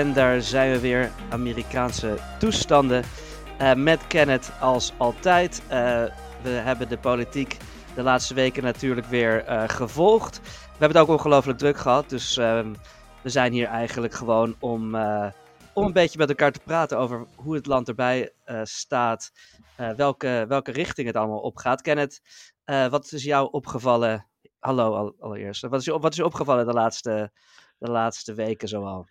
En daar zijn we weer, Amerikaanse toestanden. Uh, met Kenneth als altijd. Uh, we hebben de politiek de laatste weken natuurlijk weer uh, gevolgd. We hebben het ook ongelooflijk druk gehad. Dus ehm, we zijn hier eigenlijk gewoon om, om een beetje met elkaar te praten over hoe het land erbij staat. welke, welke richting het allemaal opgaat. Kenneth, wat is jou opgevallen? Hallo allereerst. Wat is je, wat is je opgevallen de laatste, de laatste weken zoal?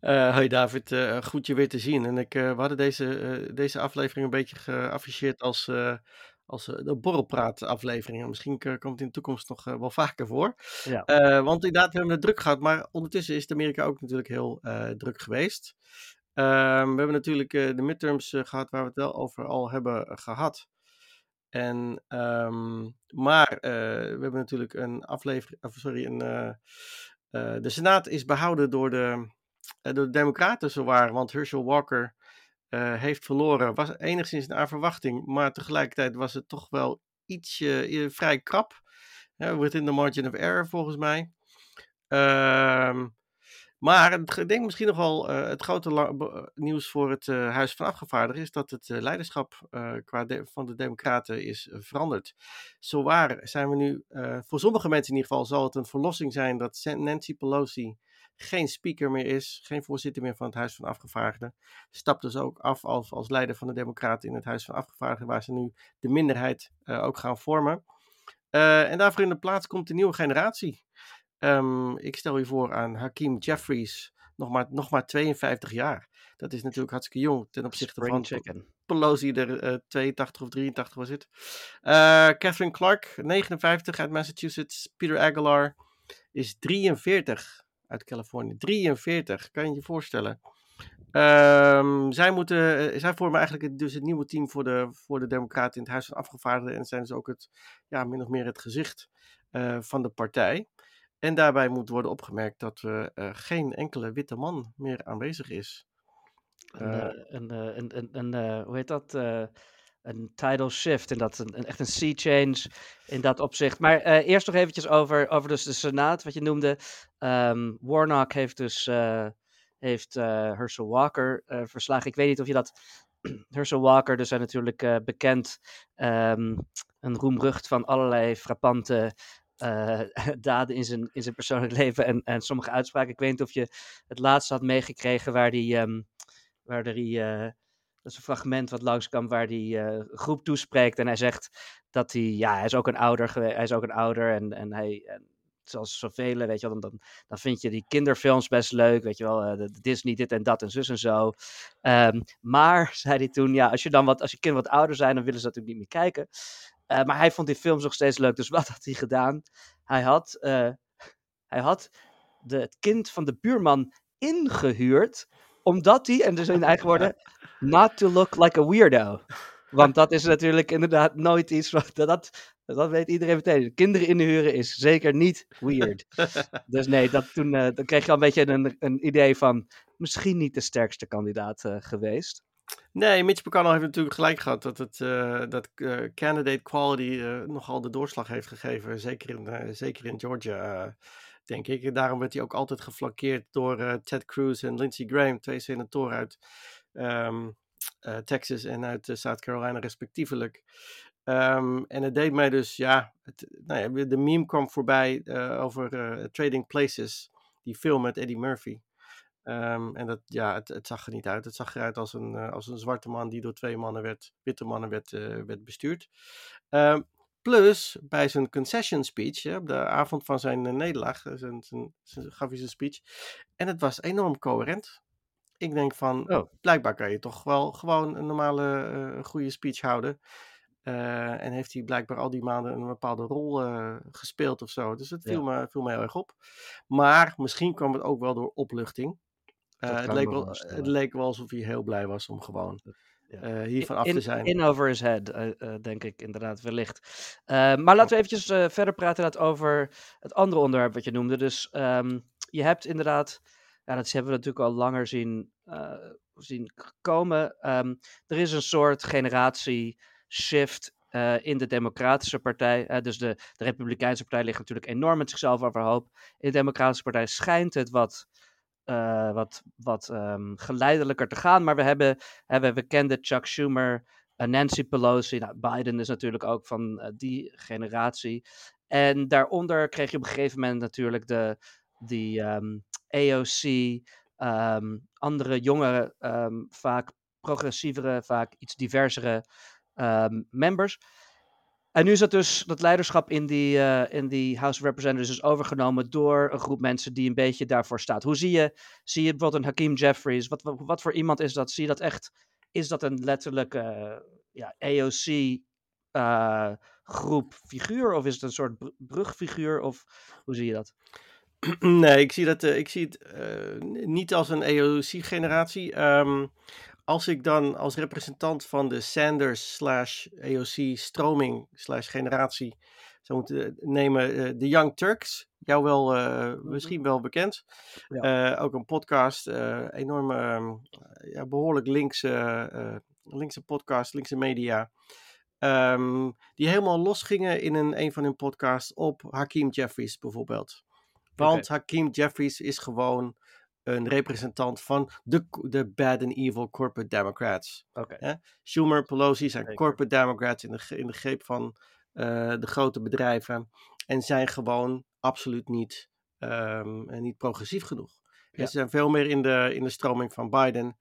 Uh, hoi David, uh, goed je weer te zien. En ik, uh, we hadden deze, deze aflevering een beetje geafficheerd als, als de borrelpraat aflevering. misschien komt het in de toekomst nog wel vaker voor. Ja. want inderdaad, we hebben het druk gehad, maar ondertussen is Amerika ook natuurlijk heel druk geweest. Ehm, we hebben natuurlijk de midterms gehad waar we het wel over al hebben gehad. En, um, maar we hebben natuurlijk een aflevering, sorry, een, de Senaat is behouden door de door de Democraten zo waren, want Herschel Walker uh, heeft verloren. Was enigszins naar verwachting, maar tegelijkertijd was het toch wel ietsje uh, vrij krap. Within the margin of error volgens mij. Ehm, maar ik denk misschien nog wel het grote nieuws voor het Huis van Afgevaardigden is dat het leiderschap qua van de Democraten is veranderd. Zowaar zijn we nu, voor sommige mensen in ieder geval, zal het een verlossing zijn dat Nancy Pelosi geen speaker meer is, geen voorzitter meer van het Huis van Afgevaardigden. Stapt dus ook af als, als leider van de Democraten in het Huis van Afgevaardigden, waar ze nu de minderheid uh, ook gaan vormen. Uh, en daarvoor in de plaats komt de nieuwe generatie. Um, ik stel u voor aan Hakim Jeffries, nog maar, nog maar 52 jaar. Dat is natuurlijk hartstikke jong ten opzichte Spring van chicken. Pelosi, er uh, 82 of 83 was het. Catherine Clark, 59 uit Massachusetts. Peter Aguilar is 43 uit Californië. 43, kan je je voorstellen. Um, zij, moeten, eh, zij vormen eigenlijk dus het nieuwe team voor de, voor de Democraten in het Huis van Afgevaardigden. En zijn dus ook het, ja, min of meer het gezicht uh, van de partij. En daarbij moet worden opgemerkt dat er uh, geen enkele witte man meer aanwezig is. Een, een, een, een, hoe heet dat? Een title shift. En dat een, een, echt een sea change in dat opzicht. Maar uh, eerst nog eventjes over, over dus de Senaat, wat je noemde. Um, Warnock heeft dus uh, heeft, uh, Herschel Walker verslagen. Ik weet niet of je dat... Herschel Walker, dus zijn natuurlijk bekend. Um, een roemrucht van allerlei frappante daden in zijn, in zijn persoonlijk leven en, en sommige uitspraken. Ik weet niet of je het laatste had meegekregen waar die... Um, waar hij dat is een fragment wat langskwam waar hij uh, groep toespreekt. En hij zegt dat hij, ja, hij is ook een ouder, hij is ook een ouder. En, en hij, en zoals zoveel, weet je wel, dan, dan vind je die kinderfilms best leuk. Weet je wel, uh, de Disney dit en dat en zus en zo. Um, maar, zei hij toen, ja, als je dan wat, als je kinderen wat ouder zijn, dan willen ze natuurlijk niet meer kijken. Uh, maar hij vond die films nog steeds leuk. Dus wat had hij gedaan? Hij had, hij had de, het kind van de buurman ingehuurd omdat hij, en dus in eigen woorden, not to look like a weirdo. Want dat is natuurlijk inderdaad nooit iets wat, dat, dat weet iedereen meteen. Kinderen inhuren is zeker niet weird. dus nee, dat, toen, uh, dan kreeg je al een beetje een, een idee van misschien niet de sterkste kandidaat uh, geweest. Nee, Mitch McConnell heeft natuurlijk gelijk gehad dat, het, uh, dat candidate quality nogal de doorslag heeft gegeven. Zeker in, zeker in Georgia denk ik. daarom werd hij ook altijd geflankeerd door Ted Cruz en Lindsey Graham, twee senatoren uit um, uh, Texas en uit uh, South Carolina respectievelijk. Um, en het deed mij dus, ja, het, nou ja de meme kwam voorbij over Trading Places, die film met Eddie Murphy. Um, en dat, ja, het, het, zag er niet uit. Het zag eruit als een, als een zwarte man die door twee mannen werd, witte mannen werd, werd bestuurd. Plus, bij zijn concession speech, op de avond van zijn nederlaag, eh, zijn, zijn, gaf hij zijn speech. En het was enorm coherent. Ik denk van, oh. blijkbaar kan je toch wel gewoon een normale, uh, goede speech houden. Uh, en heeft hij blijkbaar al die maanden een bepaalde rol gespeeld of zo. Dus het viel, me, viel me heel erg op. Maar misschien kwam het ook wel door opluchting. het, leek wel, het leek wel alsof hij heel blij was om gewoon uh, hiervan af te zijn. In over his head, uh, uh, denk ik inderdaad, wellicht. maar laten we eventjes verder praten over het andere onderwerp wat je noemde. Dus um, je hebt inderdaad, ja, dat hebben we natuurlijk al langer zien, zien komen. Um, er is een soort generatie shift in de Democratische Partij. dus de, de Republikeinse Partij ligt natuurlijk enorm met zichzelf overhoop. In de Democratische Partij schijnt het wat wat, wat um, geleidelijker te gaan. Maar we hebben, hebben we kenden Chuck Schumer, Nancy Pelosi. Nou, Biden is natuurlijk ook van die generatie. En daaronder kreeg je op een gegeven moment natuurlijk de, die um, AOC, um, andere jongere, vaak progressievere, vaak iets diversere members. En nu is dat dus, dat leiderschap in die, uh, in die House of Representatives is overgenomen door een groep mensen die een beetje daarvoor staat. Hoe zie je, zie je bijvoorbeeld een Hakeem Jeffries? Wat, wat, voor iemand is dat? Zie je dat echt, is dat een letterlijke uh, ja, AOC uh, groep figuur? Of is het een soort brugfiguur? Of hoe zie je dat? Nee, ik zie, dat, ik zie het niet als een AOC-generatie. Um, als ik dan als representant van de Sanders slash AOC stroming slash generatie zou moeten nemen, uh, de Young Turks, jou wel uh, misschien wel bekend. Ja. Ook een podcast, enorm ehm, ja, behoorlijk linkse, linkse podcast, linkse media. Um, die helemaal losgingen in een, een van hun podcasts op Hakeem Jeffries bijvoorbeeld. Want okay. Hakeem Jeffries is gewoon een representant van de, de bad and evil corporate democrats. Okay. Schumer, Pelosi zijn Zeker. corporate democrats in de, in de greep van uh, de grote bedrijven. En zijn gewoon absoluut niet, um, niet progressief genoeg. Ja. Ze zijn veel meer in de, in de stroming van Biden.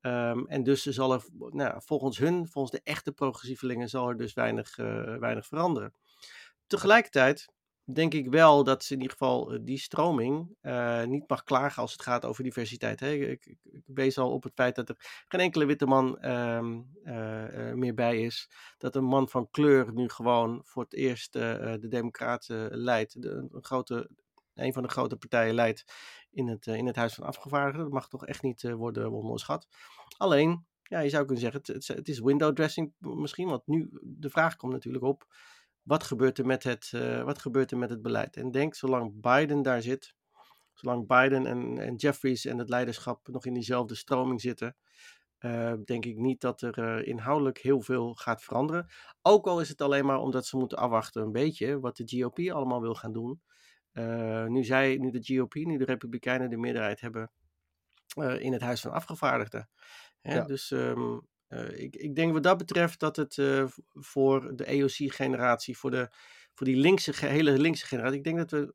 Um, en dus zal er, nou, volgens hun, volgens de echte progressievelingen, zal er dus weinig, uh, weinig veranderen. Tegelijkertijd denk ik wel dat ze in ieder geval die stroming uh, niet mag klagen als het gaat over diversiteit. Hè? Ik, ik, ik, wees al op het feit dat er geen enkele witte man uh, uh, meer bij is. Dat een man van kleur nu gewoon voor het eerst de Democraten leidt. De, een, grote, een van de grote partijen leidt in het, in het Huis van Afgevaardigden. Dat mag toch echt niet worden onderschat. Alleen, ja, je zou kunnen zeggen, het, het is window dressing misschien. Want nu de vraag komt natuurlijk op wat gebeurt er met het, uh, wat gebeurt er met het beleid? En denk, zolang Biden daar zit, zolang Biden en, en Jeffries en het leiderschap nog in diezelfde stroming zitten, uh, denk ik niet dat er uh, inhoudelijk heel veel gaat veranderen. Ook al is het alleen maar omdat ze moeten afwachten een beetje wat de GOP allemaal wil gaan doen. nu, zij, nu de GOP, nu de Republikeinen de meerderheid hebben in het Huis van Afgevaardigden. Hè? Ja. Dus um, uh, ik, ik, denk wat dat betreft dat het uh, voor de EOC-generatie, voor, de, voor die linkse, hele linkse generatie, ik denk dat we.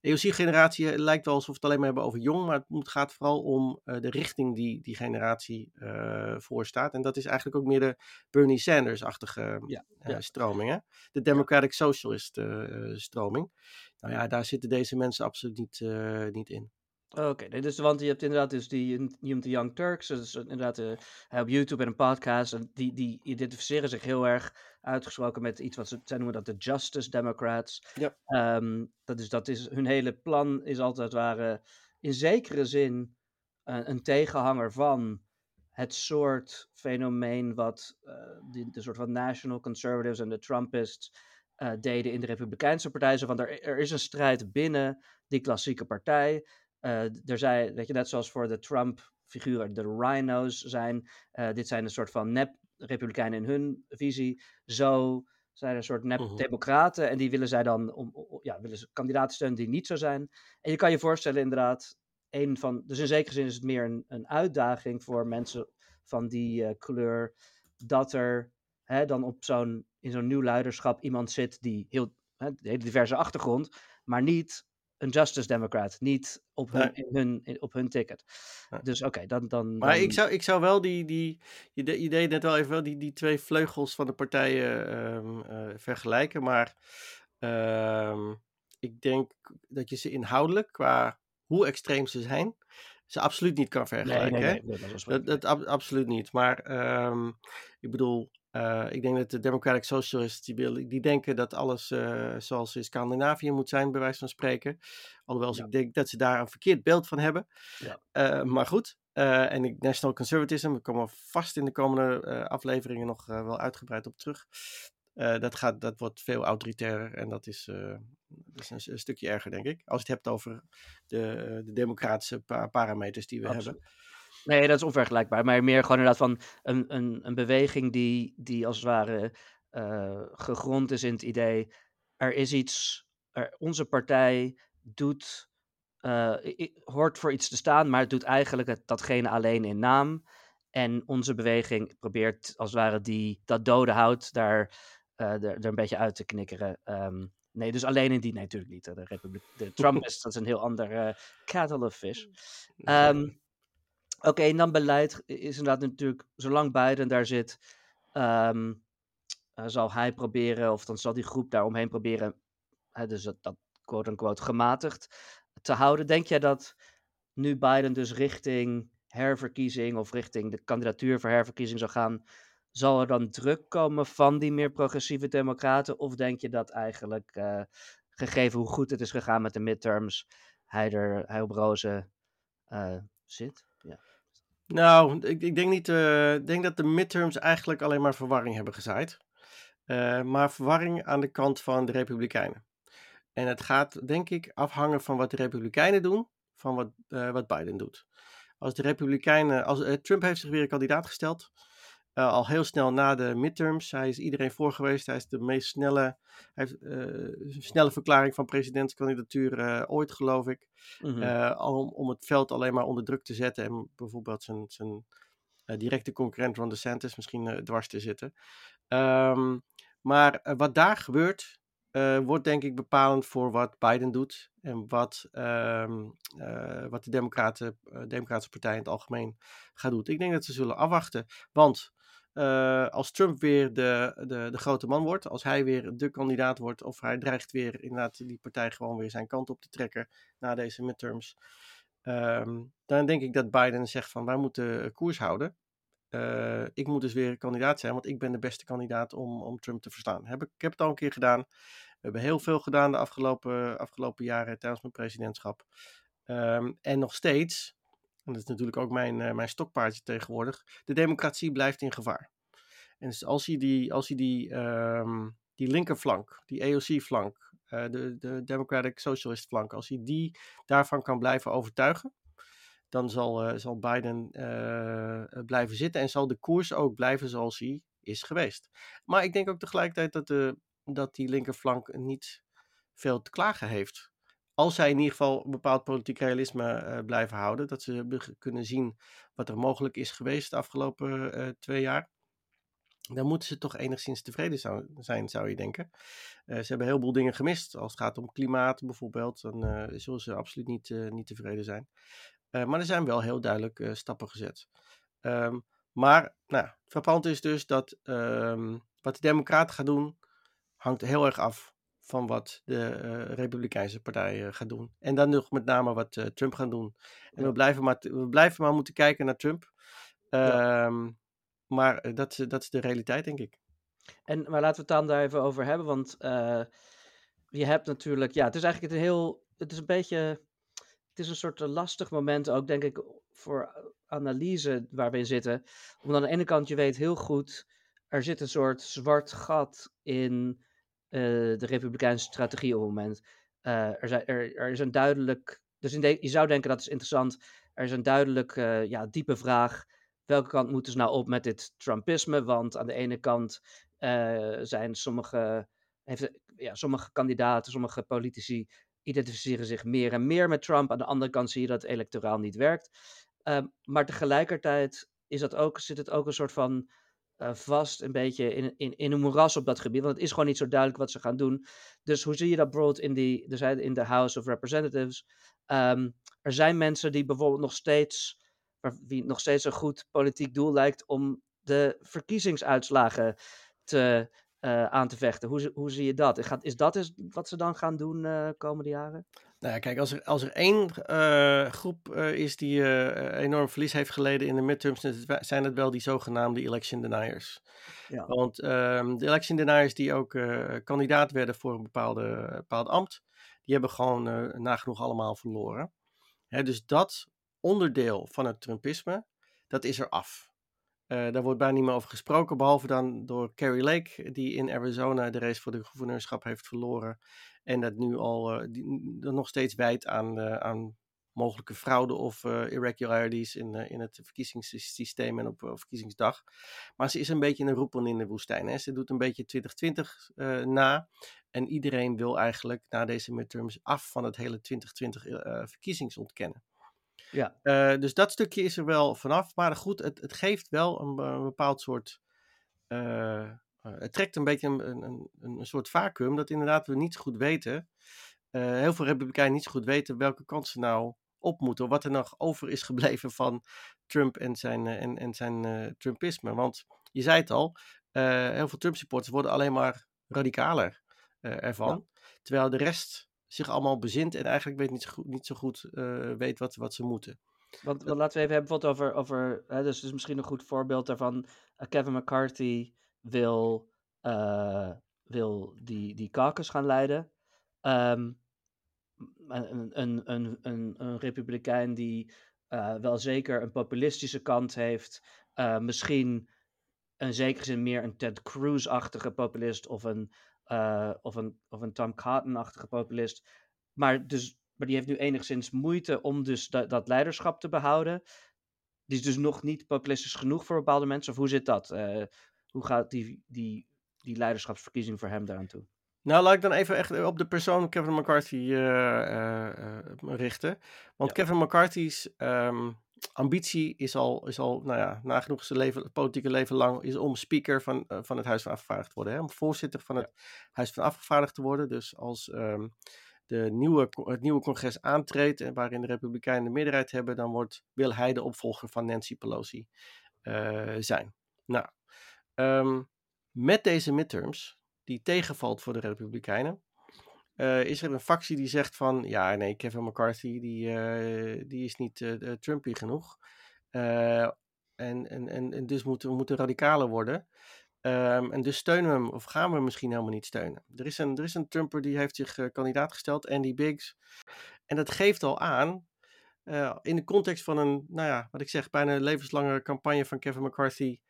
EOC-generatie eh, lijkt wel alsof we het alleen maar hebben over jong, maar het gaat vooral om uh, de richting die die generatie voorstaat. En dat is eigenlijk ook meer de Bernie Sanders-achtige ja, ja. stroming, hè? de Democratic Socialist-stroming. nou ja, daar zitten deze mensen absoluut niet, niet in. Oké, okay, dus, want je hebt inderdaad dus die, noemt de Young Turks, dus inderdaad uh, op YouTube en een podcast, en die, die identificeren zich heel erg uitgesproken met iets wat ze, zij noemen dat de Justice Democrats. Ja. Um, dat, is, dat is, hun hele plan is altijd waren in zekere zin uh, een tegenhanger van het soort fenomeen wat uh, de soort van National Conservatives en de Trumpists deden in de Republikeinse partij. Zo van er, er is een strijd binnen die klassieke partij. Uh, er zijn, weet je, net zoals voor de Trump-figuren de rhino's zijn. Uh, dit zijn een soort van nep-republikeinen in hun visie. Zo zijn er een soort nep-democraten. Mhm. En die willen zij dan om, om, ja, willen ze kandidaten steunen die niet zo zijn. En je kan je voorstellen, inderdaad, een van. Dus in zekere zin is het meer een, een uitdaging voor mensen van die uh, kleur. Dat er hè, dan op zo'n, in zo'n nieuw leiderschap iemand zit die heel, hè, hele diverse achtergrond, maar niet een Justice Democrat, niet op hun, nee. hun, op hun ticket. Nee. Dus oké, okay, dan, dan, Maar ik zou, ik zou wel die, die je, je deed net wel even wel die, die twee vleugels van de partijen um, uh, vergelijken, maar um, ik denk dat je ze inhoudelijk, qua hoe extreem ze zijn, ze absoluut niet kan vergelijken. Nee, nee, nee, dat, dat, dat ab, absoluut niet. Maar um, ik bedoel, uh, ik denk dat de Democratic Socialists die, willen, die denken dat alles uh, zoals in Scandinavië moet zijn, bij wijze van spreken. Alhoewel ja. ik denk dat ze daar een verkeerd beeld van hebben. Ja. Uh, maar goed. en ik, National Conservatism, we komen vast in de komende afleveringen nog wel uitgebreid op terug. dat, gaat, dat wordt veel autoritairer en dat is, dat is een, een, stukje erger, denk ik. Als je het hebt over de, de democratische pa parameters die we Absoluut. hebben. Nee, dat is onvergelijkbaar. Maar meer gewoon inderdaad van een, een, een beweging die, die als het ware uh, gegrond is in het idee. Er is iets. Er, onze partij doet hoort voor iets te staan, maar het doet eigenlijk het, datgene alleen in naam. En onze beweging probeert als het ware die, dat dode hout daar er, er een beetje uit te knikkeren. Um, Nee, dus alleen in die, nee, natuurlijk niet. De, Republiek, de Trump is, dat is een heel ander uh, fish. Um, Oké, en dan beleid is inderdaad natuurlijk, zolang Biden daar zit, um, uh, zal hij proberen, of dan zal die groep daaromheen proberen, uh, dus dat, dat quote-unquote gematigd te houden. Denk jij dat nu Biden dus richting herverkiezing of richting de kandidatuur voor herverkiezing zou gaan, zal er dan druk komen van die meer progressieve democraten? Of denk je dat eigenlijk, uh, gegeven hoe goed het is gegaan met de midterms, hij, er, hij op roze uh, zit? Nou, ik, ik denk niet. Ik denk dat de midterms eigenlijk alleen maar verwarring hebben gezaaid. maar verwarring aan de kant van de Republikeinen. En het gaat, denk ik, afhangen van wat de Republikeinen doen, van wat, wat Biden doet. Als de Republikeinen. Als, Trump heeft zich weer een kandidaat gesteld. Uh, al heel snel na de midterms. Hij is iedereen voor geweest. Hij is de meest snelle, hij heeft, uh, snelle verklaring van presidentskandidatuur uh, ooit, geloof ik. Mm -hmm. om, om het veld alleen maar onder druk te zetten en bijvoorbeeld zijn, zijn directe concurrent Ron DeSantis misschien dwars te zitten. Um, maar wat daar gebeurt, wordt denk ik bepalend voor wat Biden doet en wat, um, wat de Democraten, Democratische Partij in het algemeen gaat doen. Ik denk dat ze zullen afwachten, want uh, als Trump weer de, de, de grote man wordt, als hij weer de kandidaat wordt, of hij dreigt weer inderdaad die partij gewoon weer zijn kant op te trekken na deze midterms, um, dan denk ik dat Biden zegt van wij moeten koers houden. Uh, ik moet dus weer kandidaat zijn, want ik ben de beste kandidaat om, om Trump te verstaan. Heb ik, heb het al een keer gedaan. We hebben heel veel gedaan de afgelopen, afgelopen jaren tijdens mijn presidentschap. Um, en nog steeds en dat is natuurlijk ook mijn, uh, mijn stokpaardje tegenwoordig, de democratie blijft in gevaar. En dus als je die, als je die, um, die linkerflank, die AOC-flank, uh, eh, de, de Democratic Socialist flank, als je die daarvan kan blijven overtuigen, dan zal, uh, zal Biden blijven zitten en zal de koers ook blijven zoals hij is geweest. Maar ik denk ook tegelijkertijd dat, de, dat die linkerflank niet veel te klagen heeft als zij in ieder geval een bepaald politiek realisme uh, blijven houden, dat ze kunnen zien wat er mogelijk is geweest de afgelopen uh, twee jaar, dan moeten ze toch enigszins tevreden zijn, zou je denken. Uh, ze hebben een heleboel dingen gemist. Als het gaat om klimaat bijvoorbeeld, dan zullen ze absoluut niet, niet tevreden zijn. maar er zijn wel heel duidelijk stappen gezet. Um, maar nou, frappant is dus dat um, wat de Democraten gaan doen, hangt heel erg af van wat de uh, Republikeinse partij uh, gaat doen. En dan nog met name wat uh, Trump gaat doen. En we, blijven maar we blijven maar moeten kijken naar Trump. Ja. Ehm, maar dat, dat is de realiteit, denk ik. En, maar laten we het dan daar even over hebben, want je hebt natuurlijk, ja, het is eigenlijk een heel, het is een beetje, het is een soort lastig moment ook, denk ik, voor analyse waar we in zitten. Omdat aan de ene kant, je weet heel goed, er zit een soort zwart gat in eh, de Republikeinse strategie op het moment. Eh, er, zijn, er, is een duidelijk. Dus in de, je zou denken dat is interessant. Er is een duidelijk uh, ja, diepe vraag. Welke kant moeten ze nou op met dit Trumpisme? Want aan de ene kant zijn sommige, heeft, ja, sommige kandidaten, sommige politici identificeren zich meer en meer met Trump. Aan de andere kant zie je dat het electoraal niet werkt. Uh, maar tegelijkertijd is dat ook, zit het ook een soort van uh, vast een beetje in, in, in een moeras op dat gebied. Want het is gewoon niet zo duidelijk wat ze gaan doen. Dus hoe zie je dat bijvoorbeeld in, die, dus in de House of Representatives? Um, er zijn mensen die bijvoorbeeld nog steeds, wie nog steeds een goed politiek doel lijkt om de verkiezingsuitslagen te, uh, aan te vechten. Hoe, hoe zie je dat? Is dat is wat ze dan gaan doen uh, komende jaren? Nou ja, kijk, als er, als er één uh, groep uh, is die uh, enorm verlies heeft geleden in de midterms, zijn het wel die zogenaamde election deniers. Ja. Want um, de election deniers die ook kandidaat werden voor een bepaalde, bepaald ambt, die hebben gewoon nagenoeg allemaal verloren. Hè, dus dat onderdeel van het Trumpisme, dat is er af. daar wordt bijna niet meer over gesproken, behalve dan door Carrie Lake, die in Arizona de race voor de gouverneurschap heeft verloren. En dat nu al uh, die, nog steeds wijt aan, uh, aan mogelijke fraude of irregularities in, in het verkiezingssysteem en op verkiezingsdag. Maar ze is een beetje een roepel in de woestijn. Hè. Ze doet een beetje 2020 na. En iedereen wil eigenlijk na deze midterms af van het hele 2020 verkiezingsontkennen. Ja. dus dat stukje is er wel vanaf. Maar goed, het, het geeft wel een, een bepaald soort het trekt een beetje een, een, een, soort vacuüm dat inderdaad we niet zo goed weten. Uh, heel veel Republikeinen niet zo goed weten welke kant ze nou op moeten. Wat er nog over is gebleven van Trump en zijn, uh, en, en zijn uh, Trumpisme. Want je zei het al, heel veel Trump-supporters worden alleen maar radicaler ervan. Terwijl de rest zich allemaal bezint en eigenlijk weet niet zo goed, niet zo goed weet wat, wat ze moeten. Want, want, laten we even hebben wat over, over hè, dus, dus misschien een goed voorbeeld daarvan. Kevin McCarthy wil, uh, wil die, die caucus gaan leiden. Um, een, een, een, een, een republikein die uh, wel zeker een populistische kant heeft. Uh, misschien in zekere zin meer een Ted Cruz-achtige populist of een, of een, of een Tom Cotton-achtige populist. Maar, dus, maar die heeft nu enigszins moeite om dus dat leiderschap te behouden. Die is dus nog niet populistisch genoeg voor bepaalde mensen. Of hoe zit dat? Hoe gaat die, die, die leiderschapsverkiezing voor hem daaraan toe? Nou, laat ik dan even echt op de persoon Kevin McCarthy uh, uh, richten. Want Kevin McCarthy's um, ambitie is al, is al nou ja, nagenoeg zijn leven, politieke leven lang, is om speaker van, van het Huis van Afgevaardigden te worden. Hè? Om voorzitter van het Huis van Afgevaardigden te worden. Dus als um, de nieuwe, het nieuwe congres aantreedt en waarin de Republikeinen de meerderheid hebben, dan wordt, wil hij de opvolger van Nancy Pelosi zijn. Nou, Um, met deze midterms, die tegenvalt voor de Republikeinen, uh, is er een factie die zegt van, ja nee, Kevin McCarthy, die, uh, die is niet uh, Trumpy genoeg. en, en, en, dus moeten we moeten radicaler worden. Um, en dus steunen we hem, of gaan we hem misschien helemaal niet steunen. Er is een, er is een Trumper die heeft zich kandidaat gesteld, Andy Biggs. En dat geeft al aan, in de context van een, nou ja, wat ik zeg, bijna levenslange campagne van Kevin McCarthy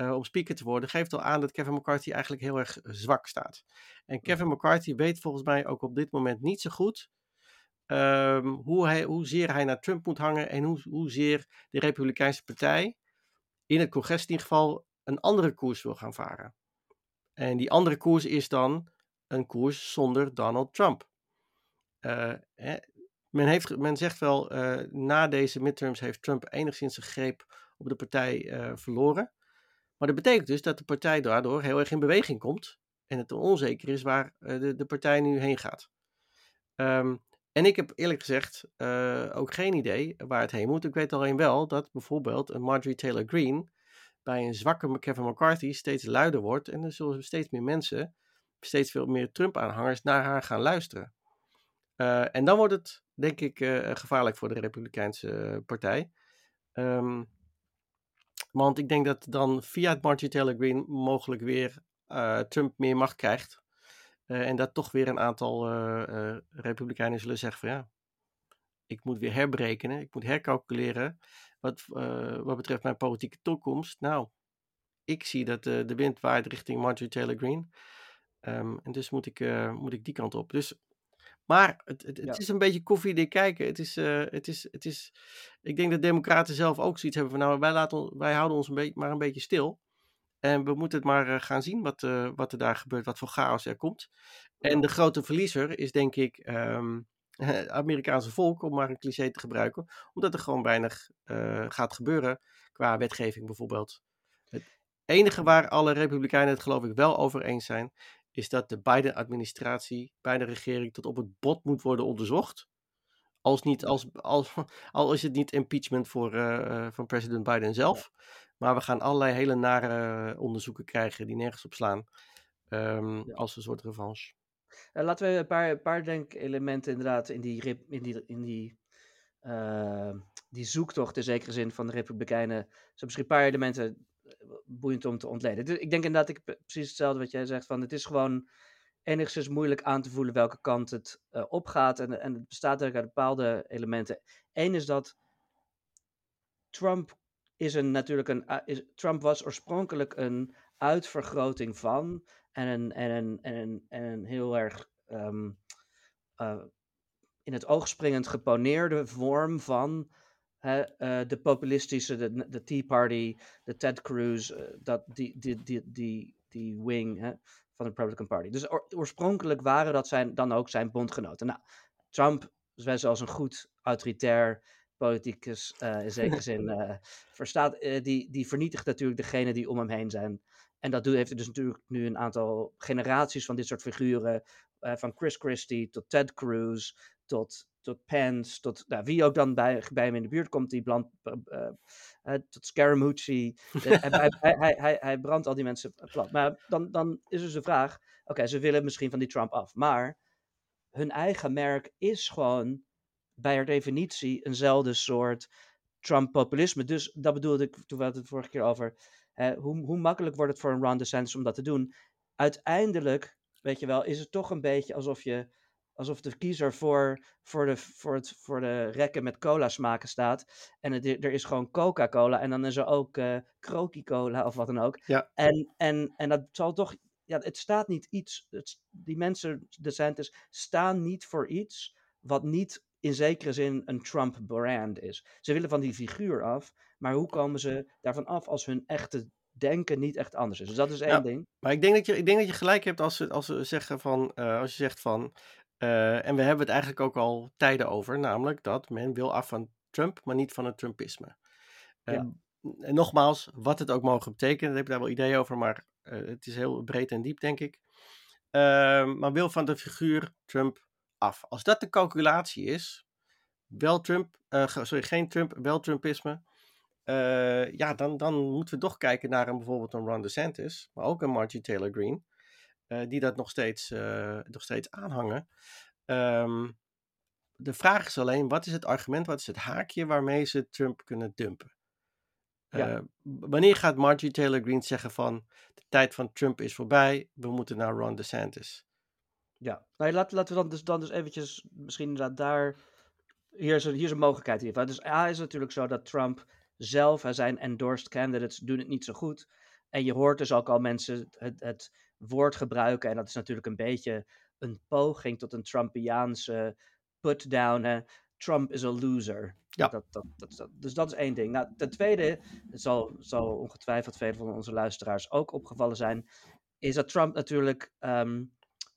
uh, om speaker te worden, geeft al aan dat Kevin McCarthy eigenlijk heel erg zwak staat. En Kevin McCarthy weet volgens mij ook op dit moment niet zo goed um, hoe hij, hoezeer hij naar Trump moet hangen en hoe, hoezeer de Republikeinse Partij in het congres in ieder geval een andere koers wil gaan varen. En die andere koers is dan een koers zonder Donald Trump. Uh, hè, men, heeft, men zegt wel, uh, na deze midterms heeft Trump enigszins zijn greep op de partij verloren. Maar dat betekent dus dat de partij daardoor heel erg in beweging komt. En het onzeker is waar uh, de, de partij nu heen gaat. Um, en ik heb eerlijk gezegd uh, ook geen idee waar het heen moet. Ik weet alleen wel dat bijvoorbeeld een Marjorie Taylor Greene bij een zwakke Kevin McCarthy steeds luider wordt. En er zullen steeds meer mensen, steeds veel meer Trump-aanhangers naar haar gaan luisteren. Uh, en dan wordt het, denk ik, gevaarlijk voor de Republikeinse partij. Um, want ik denk dat dan via het Marjorie Taylor Greene mogelijk weer uh, Trump meer macht krijgt. Uh, en dat toch weer een aantal uh, Republikeinen zullen zeggen van ja, ik moet weer herbrekenen, ik moet hercalculeren wat, wat betreft mijn politieke toekomst. Nou, ik zie dat de wind waait richting Marjorie Taylor Greene. Um, en dus moet ik, moet ik die kant op. Dus maar het, het, het is een beetje koffiedik kijken. Het is, uh, het, is, het is, ik denk dat democraten zelf ook zoiets hebben van nou, wij, laten, wij houden ons een beetje, maar een beetje stil. En we moeten het maar uh, gaan zien wat, uh, wat er daar gebeurt, wat voor chaos er komt. En de grote verliezer is denk ik um, het Amerikaanse volk, om maar een cliché te gebruiken. Omdat er gewoon weinig gaat gebeuren qua wetgeving bijvoorbeeld. Het enige waar alle republikeinen het geloof ik wel over eens zijn, is dat de Biden-administratie, Biden-regering tot op het bot moet worden onderzocht. Als, niet, als, als, al is het niet impeachment voor, uh, van president Biden zelf. Maar we gaan allerlei hele nare onderzoeken krijgen die nergens op slaan. Um, ja. Als een soort revanche. Uh, laten we een paar, een paar denk-elementen inderdaad in die, in die, in die, uh, die zoektocht in zekere zin van de Republikeinen. Zo misschien een paar elementen boeiend om te ontleden. Dus ik denk inderdaad, ik, precies hetzelfde wat jij zegt, van het is gewoon enigszins moeilijk aan te voelen welke kant het uh, opgaat. En, en het bestaat uit bepaalde elementen. Eén is dat Trump is een natuurlijk een. Is, Trump was oorspronkelijk een uitvergroting van. En een, en een, en een, en een heel erg. Um, uh, in het oog springend geponeerde vorm van eh, de populistische, de, de Tea Party, de Ted Cruz, eh, dat, die, die, die, die, die wing hè, van de Republican Party. Dus oorspronkelijk waren dat zijn, dan ook zijn bondgenoten. Nou, Trump, zoals een goed autoritair politicus uh, in zekere zin verstaat, die, die vernietigt natuurlijk degene die om hem heen zijn. En dat heeft er dus natuurlijk nu een aantal generaties van dit soort figuren. van Chris Christie tot Ted Cruz tot tot Pence, tot nou, wie ook dan bij, bij hem in de buurt komt, die bland, uh, uh, tot Scaramucci. hij, hij, hij, hij, brandt al die mensen plat. Maar dan, dan is dus de vraag, oké, ze willen misschien van die Trump af, maar hun eigen merk is gewoon bij definitie eenzelfde soort Trump-populisme. Dus dat bedoelde ik, toen we het vorige keer over, hè, hoe, hoe makkelijk wordt het voor een Ron DeSantis om dat te doen? Uiteindelijk, weet je wel, is het toch een beetje alsof je alsof de kiezer voor, voor, de, voor, het, voor de rekken met cola smaken staat. En het, er is gewoon Coca-Cola en dan is er ook uh, Croaky-Cola of wat dan ook. Ja. En, en, en dat zal toch, ja, het staat niet iets, het, die mensen, de Santis, staan niet voor iets wat niet in zekere zin een Trump-brand is. Ze willen van die figuur af, maar hoe komen ze daarvan af als hun echte denken niet echt anders is. Dus dat is één ding. Maar ik denk dat je, ik denk dat je gelijk hebt als, als ze zeggen van, uh, als je zegt van, uh, en we hebben het eigenlijk ook al tijden over, namelijk dat men wil af van Trump, maar niet van het Trumpisme. Uh, ja. En nogmaals, wat het ook mogen betekenen, daar heb ik daar wel ideeën over, maar uh, het is heel breed en diep, denk ik. Maar wil van de figuur Trump af. Als dat de calculatie is, wel Trump, sorry, geen Trump, wel Trumpisme, ja, dan, dan moeten we toch kijken naar een, bijvoorbeeld een Ron DeSantis, maar ook een Margie Taylor Greene. Eh, die dat nog steeds, uh, nog steeds aanhangen. Um, de vraag is alleen, wat is het argument, wat is het haakje waarmee ze Trump kunnen dumpen? Ja. Uh, wanneer gaat Margie Taylor Greene zeggen van de tijd van Trump is voorbij, we moeten naar Ron DeSantis? Ja, nou, laten, laten we dan dus, dan dus eventjes misschien inderdaad daar, hier is, een, hier is een mogelijkheid hiervan. Dus A is natuurlijk zo dat Trump zelf en zijn endorsed candidates doen het niet zo goed. En je hoort dus ook al mensen het, het woord gebruiken. En dat is natuurlijk een beetje een poging tot een Trumpiaanse put-down. Trump is a loser. Ja. Dat, dat, dat, dus dat is één ding. Nou, ten tweede, zal, zal ongetwijfeld velen van onze luisteraars ook opgevallen zijn, is dat Trump natuurlijk, ehm,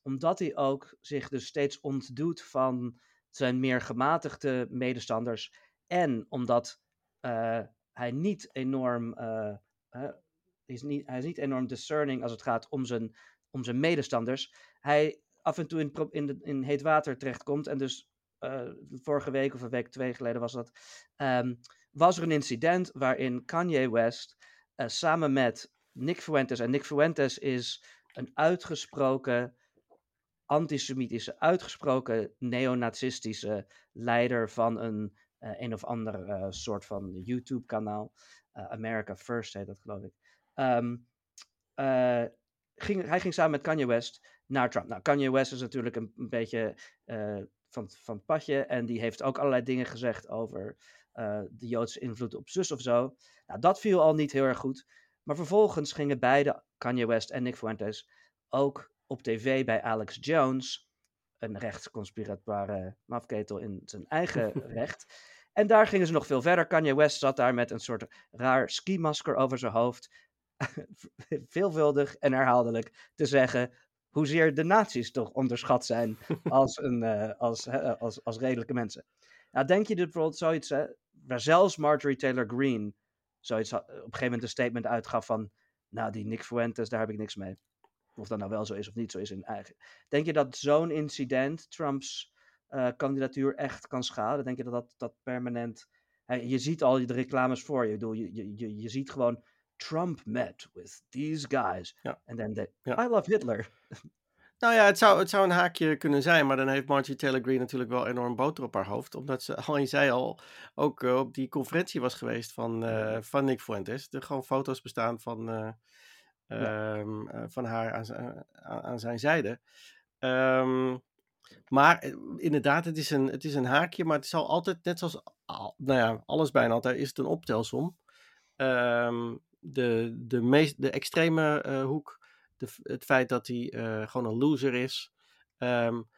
omdat hij ook zich dus steeds ontdoet van zijn meer gematigde medestanders en omdat uh, hij niet enorm uh, is niet, hij is niet enorm discerning als het gaat om zijn, om zijn medestanders. Hij af en toe in, in, in heet water terechtkomt. En dus uh, vorige week of een week twee geleden was dat. Um, was er een incident waarin Kanye West uh, samen met Nick Fuentes. En Nick Fuentes is een uitgesproken antisemitische, uitgesproken neonazistische leider van een uh, een of ander soort van YouTube-kanaal. America First heet dat, geloof ik. Um, uh, ging, hij ging samen met Kanye West naar Trump. Nou, Kanye West is natuurlijk een, een beetje uh, van, van het padje. En die heeft ook allerlei dingen gezegd over uh, de Joodse invloed op zus of zo. Nou, dat viel al niet heel erg goed. Maar vervolgens gingen beide, Kanye West en Nick Fuentes, ook op tv bij Alex Jones. Een rechtsconspiratbare mafketel in zijn eigen recht. En daar gingen ze nog veel verder. Kanye West zat daar met een soort raar skimasker over zijn hoofd. veelvuldig en herhaaldelijk te zeggen hoezeer de nazi's toch onderschat zijn als, een, uh, als, uh, als, als redelijke mensen. Nou, denk je dat bijvoorbeeld zoiets, waar zelfs Marjorie Taylor Greene zoiets op een gegeven moment een statement uitgaf van, nou, die Nick Fuentes, daar heb ik niks mee. Of dat nou wel zo is of niet zo is in eigen. Denk je dat zo'n incident Trumps kandidatuur echt kan schaden? Denk je dat dat, dat permanent. je ziet al de reclames voor je. Ik bedoel, je, je, je, je ziet gewoon Trump met with these guys. Ja. En dan de I love Hitler. Nou ja, het zou, het zou een haakje kunnen zijn, maar dan heeft Margie Taylor Greene natuurlijk wel enorm boter op haar hoofd. Omdat ze, al je zei al, ook uh, op die conferentie was geweest van, uh, van Nick Fuentes. Er gewoon foto's bestaan van, uh, ja. um, van haar aan, aan zijn zijde. Um, maar inderdaad, het is, een, het is een haakje, maar het zal altijd, net zoals nou ja, alles bijna altijd, is het een optelsom. Um, de, de, meest, de extreme uh, hoek, de, het feit dat hij uh, gewoon een loser is. Um,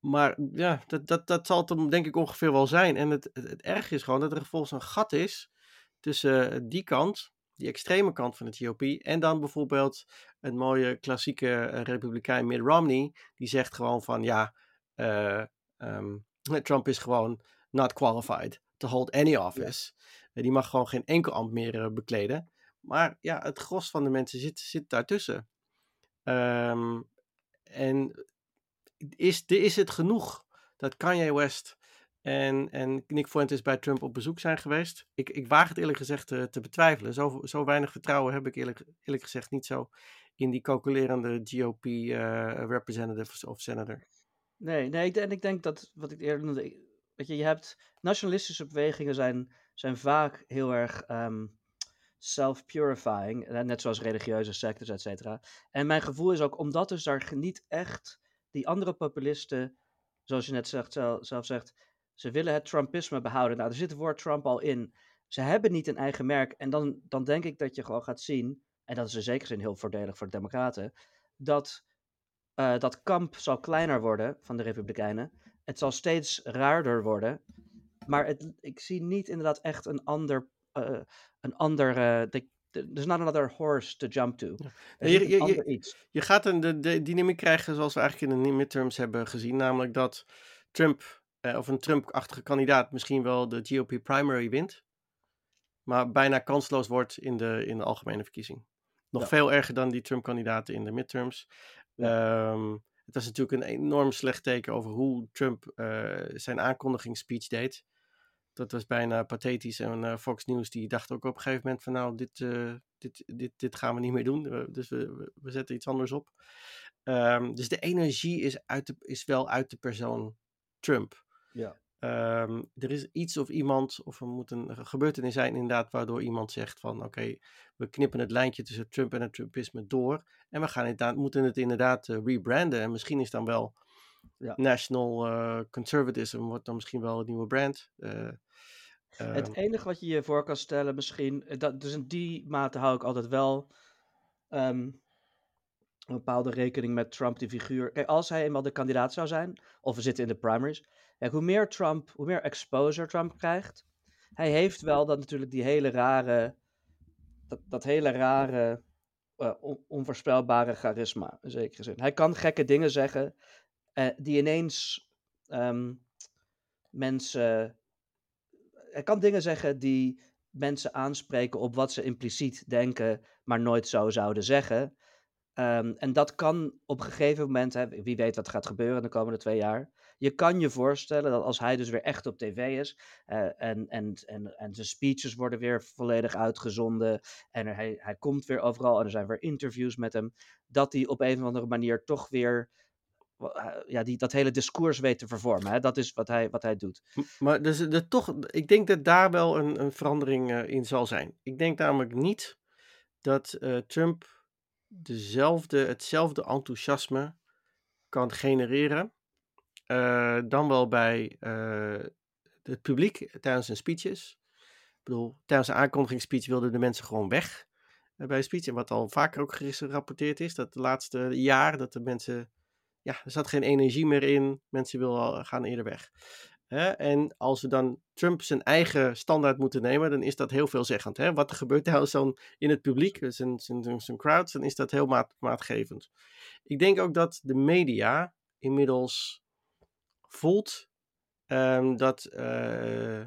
maar ja, dat, dat, dat zal het hem denk ik ongeveer wel zijn. En het, het, het erg is gewoon dat er vervolgens een gat is tussen die kant, die extreme kant van de GOP, en dan bijvoorbeeld een mooie klassieke republikein Mitt Romney, die zegt gewoon van ja, ehm, Trump is gewoon not qualified to hold any office. Die mag gewoon geen enkel ambt meer bekleden. Maar ja, het gros van de mensen zit, zit daartussen. Um, en is, is het genoeg dat Kanye West en, en Nick Fuentes bij Trump op bezoek zijn geweest? Ik, ik waag het eerlijk gezegd te, te betwijfelen. Zo, zo weinig vertrouwen heb ik eerlijk, eerlijk gezegd niet zo in die calculerende GOP uh, eh, of senator. Nee, nee, en ik denk dat wat ik eerder noemde. Weet je, je hebt nationalistische bewegingen zijn, zijn vaak heel erg um, self-purifying, eh, net zoals religieuze sectes, et cetera. En mijn gevoel is ook, omdat dus daar niet echt die andere populisten, zoals je net zegt, zelf zegt, ze willen het Trumpisme behouden. Nou, er zit het woord Trump al in. Ze hebben niet een eigen merk. En dan, dan denk ik dat je gewoon gaat zien, en dat is in zekere zin heel voordelig voor de Democraten, dat uh, dat kamp zal kleiner worden van de Republikeinen. Het zal steeds raarder worden. Maar het, ik zie niet inderdaad echt een ander, uh, een andere, there's not another horse to jump to. Je, je, je, gaat een de, de dynamiek krijgen zoals we eigenlijk in de midterms hebben gezien. Namelijk dat Trump, eh, of een Trump-achtige kandidaat, misschien wel de GOP primary wint. Maar bijna kansloos wordt in de, in de algemene verkiezing. Nog veel erger dan die Trump-kandidaten in de midterms. Um, het was natuurlijk een enorm slecht teken over hoe Trump uh, zijn aankondigingsspeech deed dat was bijna pathetisch. En uh, Fox News die dacht ook op een gegeven moment van nou, dit, uh, dit, dit, dit gaan we niet meer doen. dus we, we zetten iets anders op. Um, dus de energie is, uit de, is wel uit de persoon Trump. Ja. Um, er is iets of iemand, of er moet een gebeurtenis zijn inderdaad, waardoor iemand zegt van oké, okay, we knippen het lijntje tussen Trump en het Trumpisme door. En we gaan inderdaad, moeten het inderdaad uh, rebranden. En misschien is dan wel ja. National Conservatism, wordt dan misschien wel het nieuwe brand. Het ehm, enige wat je je voor kan stellen, misschien, eh, dat, dus in die mate hou ik altijd wel um, een bepaalde rekening met Trump, die figuur. Kijk, als hij eenmaal de kandidaat zou zijn, of we zitten in de primaries, kijk, hoe meer Trump, hoe meer exposure Trump krijgt, hij heeft wel dat natuurlijk die hele rare, dat, dat hele rare, uh, onvoorspelbare charisma, in zekere zin. Hij kan gekke dingen zeggen, uh, die ineens um, mensen hij kan dingen zeggen die mensen aanspreken op wat ze impliciet denken, maar nooit zo zouden zeggen. Um, en dat kan op een gegeven moment, hè, wie weet wat gaat gebeuren de komende twee jaar. Je kan je voorstellen dat als hij dus weer echt op tv is uh, en, en, en, en zijn speeches worden weer volledig uitgezonden en hij, hij komt weer overal en er zijn weer interviews met hem, dat hij op een of andere manier toch weer ja, die, dat hele discours weet te vervormen. Hè? Dat is wat hij, wat hij doet. Maar dus, de, toch, ik denk dat daar wel een, een verandering uh, in zal zijn. Ik denk namelijk niet dat Trump dezelfde, hetzelfde enthousiasme kan genereren. Dan wel bij het publiek tijdens zijn speeches. Ik bedoel, tijdens een aankondigingsspeech wilden de mensen gewoon weg bij een speech. En wat al vaker ook gerapporteerd is, dat de laatste jaar dat de mensen ja, er zat geen energie meer in. Mensen willen gaan eerder weg. En als we dan Trump zijn eigen standaard moeten nemen, dan is dat heel veelzeggend. Wat er gebeurt trouwens dan in het publiek, zijn, zijn, zijn crowds, dan is dat heel maat, maatgevend. Ik denk ook dat de media inmiddels voelt um, dat uh,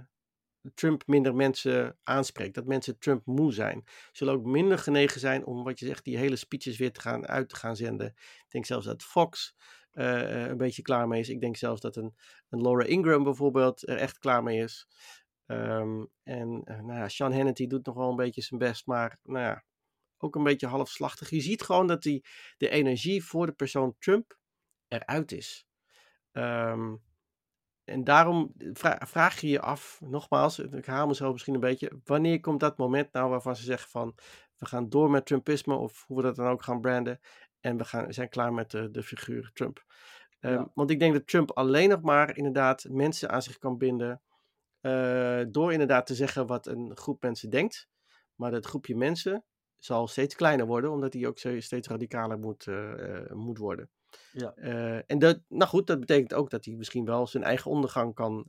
Trump minder mensen aanspreekt. Dat mensen Trump moe zijn. Zullen ook minder genegen zijn om wat je zegt, die hele speeches weer te gaan, uit te gaan zenden. Ik denk zelfs dat Fox uh, een beetje klaar mee is. Ik denk zelfs dat een, een Laura Ingram bijvoorbeeld er echt klaar mee is. Um, en uh, nou ja, Sean Hannity doet nog wel een beetje zijn best, maar nou ja, ook een beetje halfslachtig. Je ziet gewoon dat die, de energie voor de persoon Trump eruit is. Um, en daarom vraag je je af, nogmaals, ik haal mezelf misschien een beetje, wanneer komt dat moment nou waarvan ze zeggen van, we gaan door met Trumpisme of hoe we dat dan ook gaan branden en we gaan, zijn klaar met de, de figuur Trump. Um, Want ik denk dat Trump alleen nog maar inderdaad mensen aan zich kan binden uh, door inderdaad te zeggen wat een groep mensen denkt. Maar dat groepje mensen zal steeds kleiner worden, omdat die ook steeds radicaler moet, uh, moet worden. Ja. en dat, nou goed, dat betekent ook dat hij misschien wel zijn eigen ondergang kan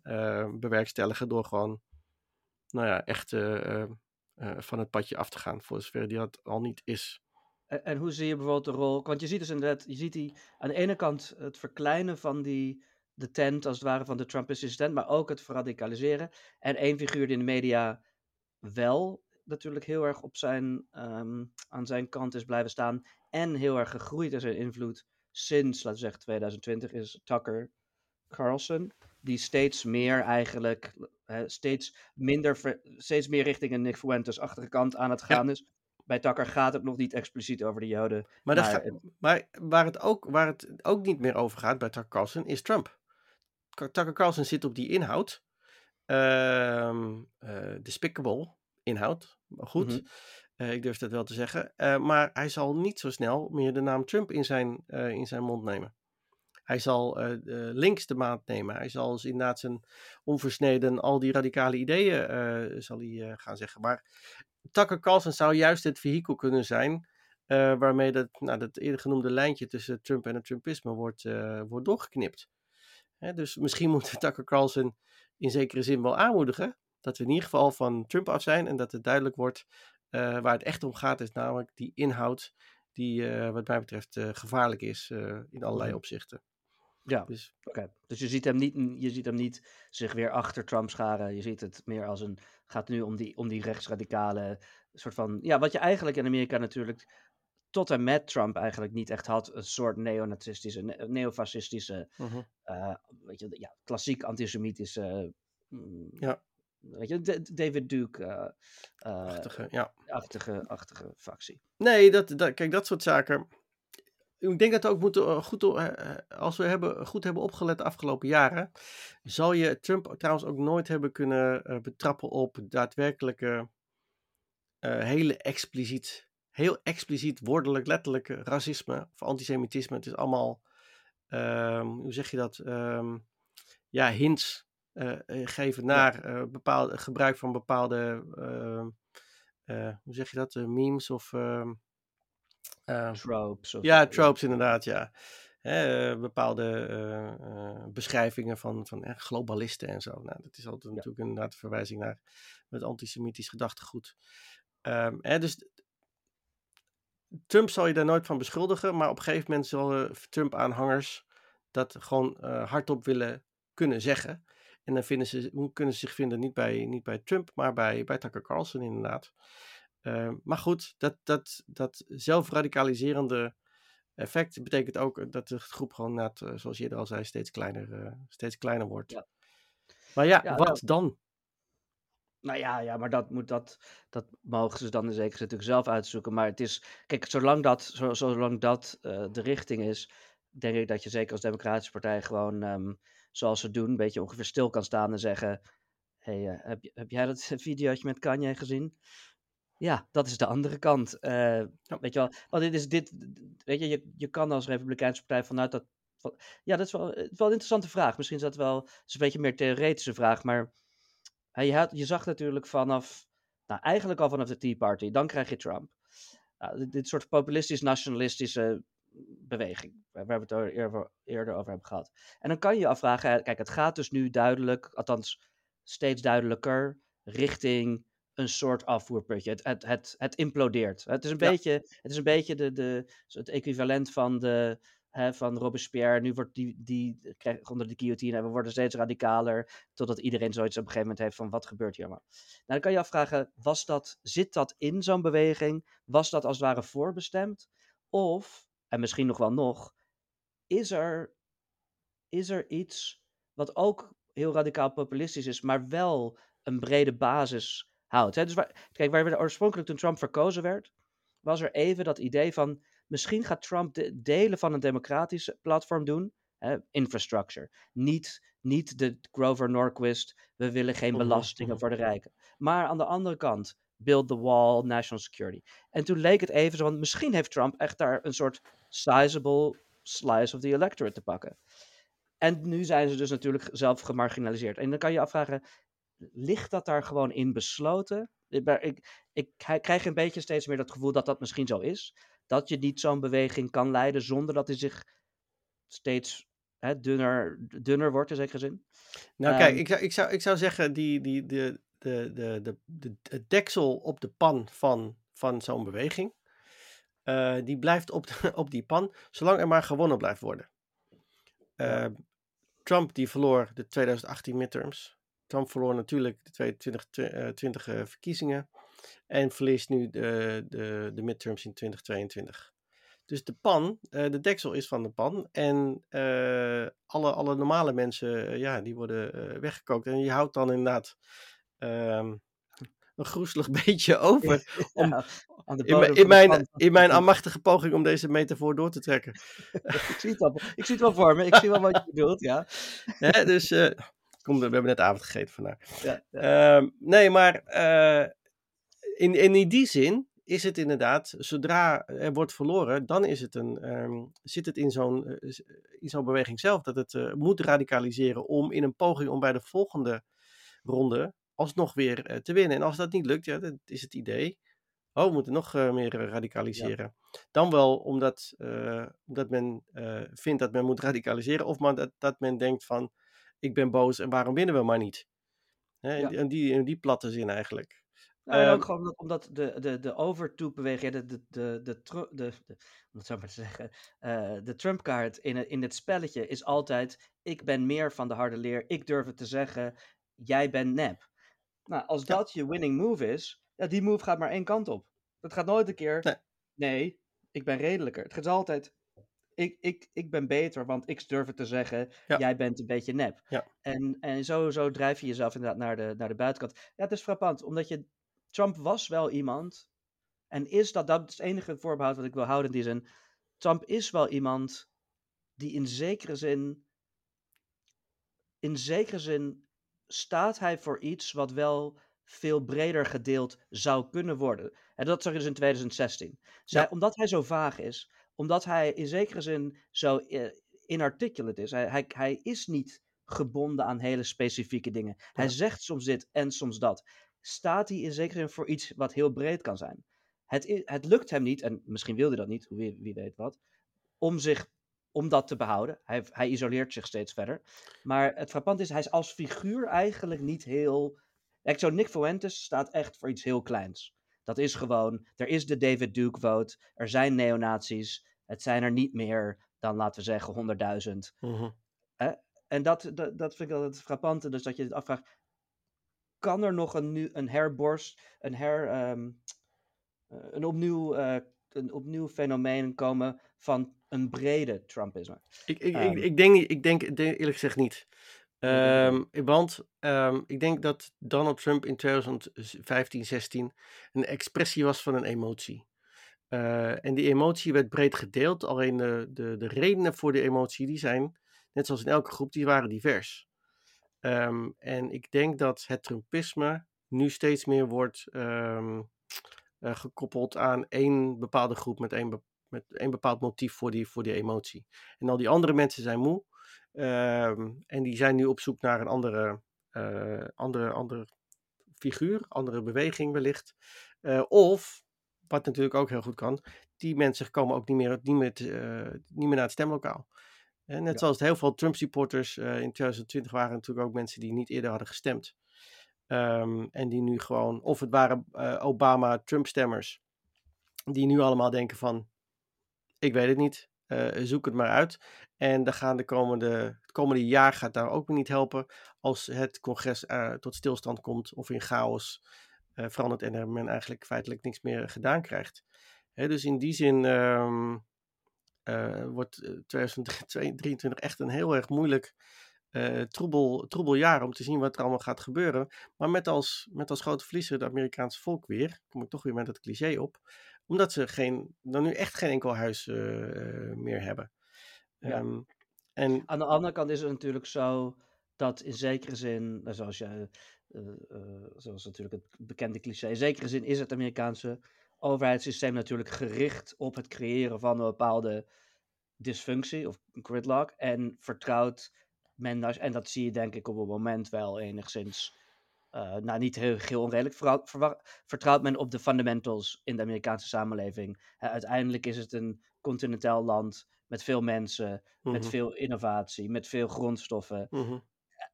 bewerkstelligen door gewoon, nou ja, echt van het padje af te gaan, voor zover die dat al niet is. En, en, hoe zie je bijvoorbeeld de rol? Want je ziet dus inderdaad, je ziet die aan de ene kant het verkleinen van die de tent als het ware van de Trumpistische tent, maar ook het verradicaliseren. En één figuur die in de media wel natuurlijk heel erg op zijn, um, aan zijn kant is blijven staan en heel erg gegroeid is in invloed sinds, laten we zeggen, 2020, is Tucker Carlson. Die steeds meer eigenlijk, steeds minder, steeds meer richting een Nick Fuentes-achtige kant aan het gaan is. Bij Tucker gaat het nog niet expliciet over de Joden. Maar, maar, maar waar, het ook, waar het ook niet meer over gaat bij Tucker Carlson is Trump. Tucker Carlson zit op die inhoud. Uh, despicable inhoud. Goed. Mhm. Eh, ik durf dat wel te zeggen. Uh, maar hij zal niet zo snel meer de naam Trump in zijn, in zijn mond nemen. Hij zal links de maat nemen. Hij zal dus inderdaad zijn onversneden, al die radicale ideeën zal hij, gaan zeggen. Maar Tucker Carlson zou juist het vehikel kunnen zijn waarmee dat, nou, dat eerder genoemde lijntje tussen Trump en het Trumpisme wordt, wordt doorgeknipt dus misschien moeten we Tucker Carlson in zekere zin wel aanmoedigen. Dat we in ieder geval van Trump af zijn en dat het duidelijk wordt uh, waar het echt om gaat. Is namelijk die inhoud die uh, wat mij betreft uh, gevaarlijk is in allerlei mhm. opzichten. Ja, dus, oké. dus je, ziet hem niet, je ziet hem niet zich weer achter Trump scharen. Je ziet het meer als een, gaat nu om die, om die rechtsradicale soort van, ja, wat je eigenlijk in Amerika natuurlijk tot en met Trump eigenlijk niet echt had. Een soort neonazistische, neofascistische, uh, weet je, ja, klassiek antisemitische. Uh, ja. Weet je, David Duke. Uh, achtige, ja. Achtige, achtige factie. Nee, dat, dat, kijk, dat soort zaken. Ik denk dat we ook moeten goed, als we hebben, goed hebben opgelet de afgelopen jaren, zal je Trump trouwens ook nooit hebben kunnen betrappen op daadwerkelijke, hele expliciet heel expliciet woordelijk, letterlijk racisme of antisemitisme. Het is allemaal, ehm, hoe zeg je dat? Ehm, ja, hints geven naar uh, bepaalde, gebruik van bepaalde, uh, hoe zeg je dat? memes of. tropes. Of, ja, tropes inderdaad, ja. Hè, bepaalde beschrijvingen van, van globalisten en zo. Nou, dat is altijd ja. natuurlijk inderdaad een verwijzing naar het antisemitisch gedachtegoed. Um, hè, dus Trump zal je daar nooit van beschuldigen, maar op een gegeven moment zullen Trump-aanhangers dat gewoon hardop willen kunnen zeggen. En dan vinden ze, kunnen ze zich vinden niet bij, niet bij Trump, maar bij, bij Tucker Carlson inderdaad. Uh, maar goed, dat, dat, dat zelfradicaliserende effect betekent ook dat de groep gewoon, net, uh, zoals je er al zei, steeds kleiner, uh, steeds kleiner wordt. Ja. Maar ja, ja wat nou, dan? Nou ja, ja maar dat, moet, dat, dat mogen ze dan in zekere zin natuurlijk zelf uitzoeken. Maar het is, kijk, zolang dat, zolang dat uh, de richting is, denk ik dat je zeker als Democratische Partij gewoon, um, zoals ze doen, een beetje ongeveer stil kan staan en zeggen: hey, uh, heb, heb jij dat videootje met Kanye gezien? Ja, dat is de andere kant. Uh, ja. Weet je wel, want dit is dit, weet je, je, je kan als Republikeinse Partij vanuit dat. Van, ja, dat is wel, wel een interessante vraag. Misschien is dat wel is een beetje meer theoretische vraag, maar je, had, je zag natuurlijk vanaf, nou eigenlijk al vanaf de Tea Party, dan krijg je Trump. Nou, dit, soort populistisch-nationalistische beweging, waar we het er eerder, over hebben gehad. En dan kan je je afvragen, kijk, het gaat dus nu duidelijk, althans steeds duidelijker, richting een soort afvoerputje. Het, het, het, het implodeert. Het is een beetje, het, is een beetje de, de, het equivalent van de, hè, van Robespierre. Nu wordt die, die onder de guillotine en we worden steeds radicaler. Totdat iedereen zoiets op een gegeven moment heeft van wat gebeurt hier maar. Nou, dan kan je afvragen, was dat, zit dat in zo'n beweging? Was dat als het ware voorbestemd? Of, en misschien nog wel nog, is er, is er iets wat ook heel radicaal populistisch is, maar wel een brede basis houdt. Hè? Dus waar, kijk, waar we oorspronkelijk toen Trump verkozen werd, was er even dat idee van Misschien gaat Trump de delen van een democratisch platform doen. Hè, infrastructure. Niet, niet de Grover Norquist. We willen geen mhm, belastingen mhm. voor de rijken. Maar aan de andere kant. Build the wall, national security. En toen leek het even zo, want misschien heeft Trump echt daar een soort sizable slice of the electorate te pakken. En nu zijn ze dus natuurlijk zelf gemarginaliseerd. En dan kan je afvragen, ligt dat daar gewoon in besloten? Ik, ik, krijg een beetje steeds meer dat gevoel dat dat misschien zo is dat je niet zo'n beweging kan leiden zonder dat hij zich steeds hè, dunner, dunner wordt in zekere zin. Nou, kijk, Ehm, ik zou, ik zou, ik zou zeggen, die, die, de, de, de, de, de, het deksel op de pan van, van zo'n beweging, eh, die blijft op, de- op die pan, zolang er maar gewonnen blijft worden. Eh, Trump die verloor de 2018 midterms. Trump verloor natuurlijk de 2020 eh, verkiezingen. En verliest nu de, de, de midterms in 2022. Dus de pan, de deksel is van de pan. En alle, alle normale mensen, ja, die worden weggekookt. En je houdt dan inderdaad ehm, een groezelig beetje over. om- ja, aan de In, mijn- in, de mijn, pan. in mijn amachtige poging om deze metafoor door te trekken. ik, zie het wel, ik zie het wel voor me. Ik zie wel wat je bedoelt, ja. Hè, dus, eh, kom, we hebben net avond gegeten vandaag. ja, ja. Ehm, nee, maar eh, in, in, die zin is het inderdaad, zodra er wordt verloren, dan is het een, ehm, zit het in zo'n, eh, in zo'n beweging zelf dat het moet radicaliseren om in een poging om bij de volgende ronde alsnog weer eh, te winnen. En als dat niet lukt, ja, dat is het idee. Oh, we moeten nog eh, meer eh, radicaliseren. Dan wel omdat, omdat men vindt dat men moet radicaliseren, of maar dat, dat men denkt van, ik ben boos en waarom winnen we maar niet? Hè, in, Ja. die- in, die, in die platte zin eigenlijk. Nou, en ook Ehm, gewoon omdat, de, de, de overtoep-beweging, de, de, de, de, de, maar zeggen, de Trump-kaart in, het- in het spelletje is altijd: ik ben meer van de harde leer, ik durf het te zeggen, jij bent nep. Nou, als Ja. dat je winning move is, ja, die move gaat maar één kant op. Het gaat nooit een keer, Nee. nee, ik ben redelijker. Het gaat altijd, ik, ik, ik ben beter, want ik durf het te zeggen, Ja. jij bent een beetje nep. Ja. En, en zo, zo drijf je jezelf inderdaad naar de, naar de buitenkant. Ja, het is frappant, omdat je, Trump was wel iemand, en is dat, dat is het enige voorbehoud wat ik wil houden in die zin, Trump is wel iemand die in zekere zin, in zekere zin staat hij voor iets wat wel veel breder gedeeld zou kunnen worden. En dat zag je dus in 2016. Zij, Ja. Omdat hij zo vaag is, omdat hij in zekere zin zo eh, inarticulate is, hij, hij, hij is niet gebonden aan hele specifieke dingen. Hij zegt soms dit en soms dat. Staat hij in zekere zin voor iets wat heel breed kan zijn. Het, het lukt hem niet, en misschien wil hij dat niet, wie, wie weet wat, om, zich, om dat te behouden. Hij, hij isoleert zich steeds verder. Maar het frappant is, hij is als figuur eigenlijk niet heel... Kijk, zo Nick Fuentes staat echt voor iets heel kleins. Dat is gewoon, er is de David Duke vote, er zijn neonazies, het zijn er niet meer dan, laten we zeggen, 100.000. mhm. En dat, dat, dat vind ik altijd het frappante, dus dat je het afvraagt, kan er nog een, een herborst, een her... ehm, eh, een, opnieuw, eh, een opnieuw fenomeen komen van een brede Trumpisme? Ik, ik, Ehm. ik, ik, denk niet, ik denk, ik denk eerlijk gezegd niet. Ehm, want ehm, ik denk dat Donald Trump in 2015, 16 een expressie was van een emotie. Eh, en die emotie werd breed gedeeld, alleen de, de, de redenen voor die emotie, die zijn, net zoals in elke groep, die waren divers. Ehm, en ik denk dat het Trumpisme nu steeds meer wordt ehm, eh, gekoppeld aan één bepaalde groep met één, met één bepaald motief voor die, voor die emotie. En al die andere mensen zijn moe. ehm, en die zijn nu op zoek naar een andere, eh, andere, andere figuur, andere beweging wellicht. Eh, of, wat natuurlijk ook heel goed kan, die mensen komen ook niet meer, niet meer, te- eh, niet meer naar het stemlokaal. Eh, net Ja. zoals heel veel Trump-supporters in 2020 waren natuurlijk ook mensen die niet eerder hadden gestemd. Ehm, en die nu gewoon, of het waren Obama-Trump-stemmers, die nu allemaal denken van, ik weet het niet, eh, zoek het maar uit. En dan gaan de komende, het komende jaar gaat daar ook niet helpen als het congres eh, tot stilstand komt of in chaos eh, verandert en men eigenlijk feitelijk niks meer gedaan krijgt. Hè, dus in die zin ehm, eh, wordt eh, 2023 echt een heel erg moeilijk troebel, troebel jaar om te zien wat er allemaal gaat gebeuren. Maar met als, met als grote verliezer het Amerikaanse volk weer, kom ik toch weer met het cliché op, omdat ze geen, dan nu echt geen enkel huis eh, eh, meer hebben. Ja. Ehm, en Aan de andere kant is het natuurlijk zo dat in zekere zin, nou, zoals, je, eh, eh, zoals natuurlijk het bekende cliché, in zekere zin is het Amerikaanse overheidssysteem natuurlijk gericht op het creëren van een bepaalde dysfunctie of gridlock en vertrouwt men, daar- en dat zie je denk ik op het moment wel enigszins, eh, nou niet heel, heel onredelijk, vertrouwt men op de fundamentals in de Amerikaanse samenleving. Uiteindelijk is het een continentaal land met veel mensen, met Mhm. veel innovatie, met veel grondstoffen. Mhm.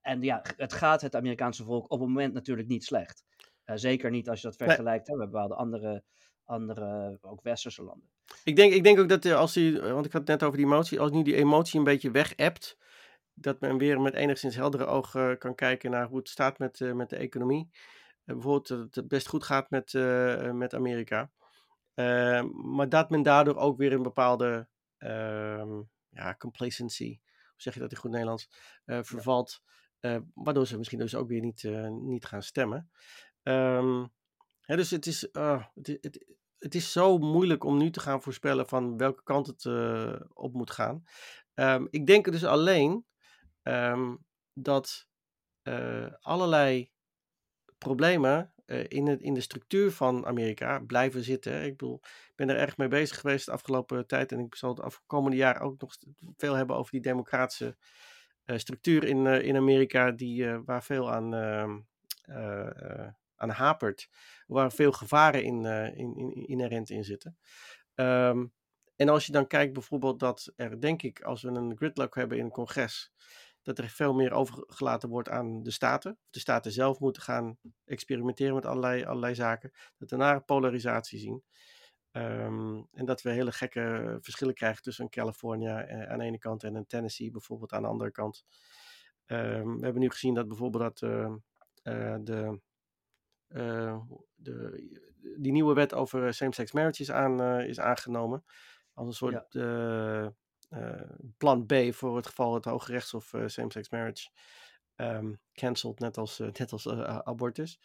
En ja, het gaat het Amerikaanse volk op het moment natuurlijk niet slecht. Eh, zeker niet als je dat Nee. vergelijkt hè, met bepaalde andere, andere, ook westerse landen. Ik denk, ik denk ook dat eh, als die, want ik had het net over die emotie, als nu die emotie een beetje weg hebt, dat men weer met enigszins heldere ogen kan kijken naar hoe het staat met, eh, met de economie. Eh, bijvoorbeeld dat het best goed gaat met, eh, met Amerika. Eh, maar dat men daardoor ook weer een bepaalde ehm, ja, complacency, hoe zeg je dat in goed Nederlands, vervalt. waardoor ze misschien dus ook weer niet, niet gaan stemmen. Ehm, hè, dus het is, het, het, het is zo moeilijk om nu te gaan voorspellen van welke kant het op moet gaan. Ehm, ik denk dus alleen ehm, dat eh, allerlei problemen eh, in, het, in de structuur van Amerika blijven zitten. Ik bedoel, ik ben er erg mee bezig geweest de afgelopen tijd. En ik zal het afkomende jaar ook nog veel hebben over die democratische eh, structuur in, in Amerika, die, waar veel aan, ehm, eh, eh, aan hapert. Waar veel gevaren in, in, in, inherent in zitten. Ehm, en als je dan kijkt bijvoorbeeld dat er, denk ik, als we een gridlock hebben in een congres, dat er veel meer overgelaten wordt aan de staten. De staten zelf moeten gaan experimenteren met allerlei, allerlei zaken. Dat we polarisatie zien. Ehm, en dat we hele gekke verschillen krijgen tussen een California eh, aan de ene kant en een Tennessee bijvoorbeeld aan de andere kant. Ehm, we hebben nu gezien dat bijvoorbeeld dat eh, eh, de, eh, de, die nieuwe wet over same-sex marriage is, aan, is aangenomen. Als een soort plan B voor het geval het Hoge Rechtshof eh, same-sex marriage ehm cancelt, net als, eh, net als eh, abortus.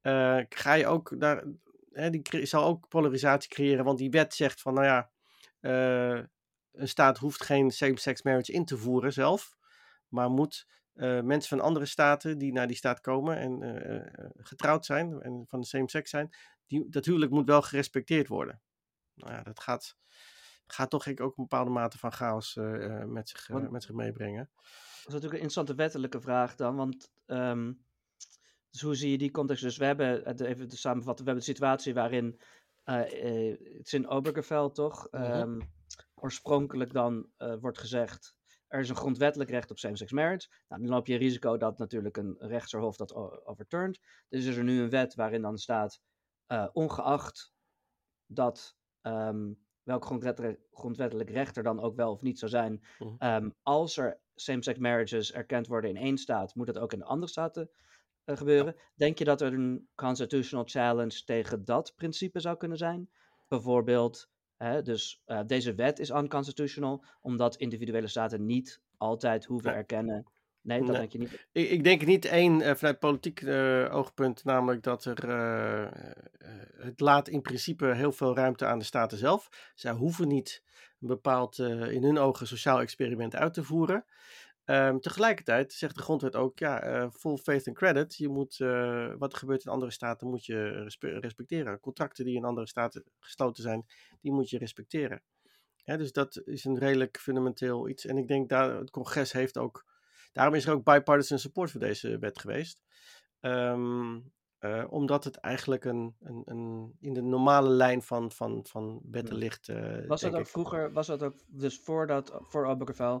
Eh, ga je ook daar, hè, die zal ook polarisatie creëren, want die wet zegt van, nou ja, eh, een staat hoeft geen same-sex marriage in te voeren zelf, maar moet eh, mensen van andere staten die naar die staat komen en eh, eh, getrouwd zijn en van de same sex zijn, die, dat moet wel gerespecteerd worden. Nou ja, dat gaat, gaat toch ik ook een bepaalde mate van chaos eh, eh, met, zich, eh, Want- met zich meebrengen. Dat is natuurlijk een interessante wettelijke vraag dan, want ehm, dus hoe zie je die context? Dus we hebben, even te samenvatten, we hebben de situatie waarin, het is in Obergefell toch, Mhm. Ehm, oorspronkelijk dan wordt gezegd, er is een grondwettelijk recht op same-sex marriage. Nou, dan loop je risico dat natuurlijk een rechtshof dat overturnt. Dus is er nu een wet waarin dan staat, ongeacht dat ehm, welk grondwettelijk, grondwettelijk recht er dan ook wel of niet zou zijn, Mhm. Ehm, als er same-sex marriages erkend worden in één staat, moet dat ook in de andere staten eh, gebeuren. Denk je dat er een constitutional challenge tegen dat principe zou kunnen zijn? Bijvoorbeeld, hè, dus eh, deze wet is unconstitutional, omdat individuele staten niet altijd hoeven erkennen. Nee, dat Nee. denk je niet. Ik, ik denk niet één eh, vanuit politiek eh, oogpunt, namelijk dat er, eh, het laat in principe heel veel ruimte aan de staten zelf. Zij hoeven niet een bepaald, in hun ogen, sociaal experiment uit te voeren. Ehm, tegelijkertijd zegt de grondwet ook, ja, full faith and credit. Je moet, wat er gebeurt in andere staten moet je respe- respecteren. Contracten die in andere staten gesloten zijn, die moet je respecteren. Hè, dus dat is een redelijk fundamenteel iets. En ik denk dat het congres heeft ook Daarom is er ook bipartisan support voor deze wet geweest. Ehm, eh, omdat het eigenlijk een, een, een, in de normale lijn van, van, van wetten Ja. ligt. eh, Was dat ook ik. vroeger, was dat ook, dus voordat, voor Obergefell,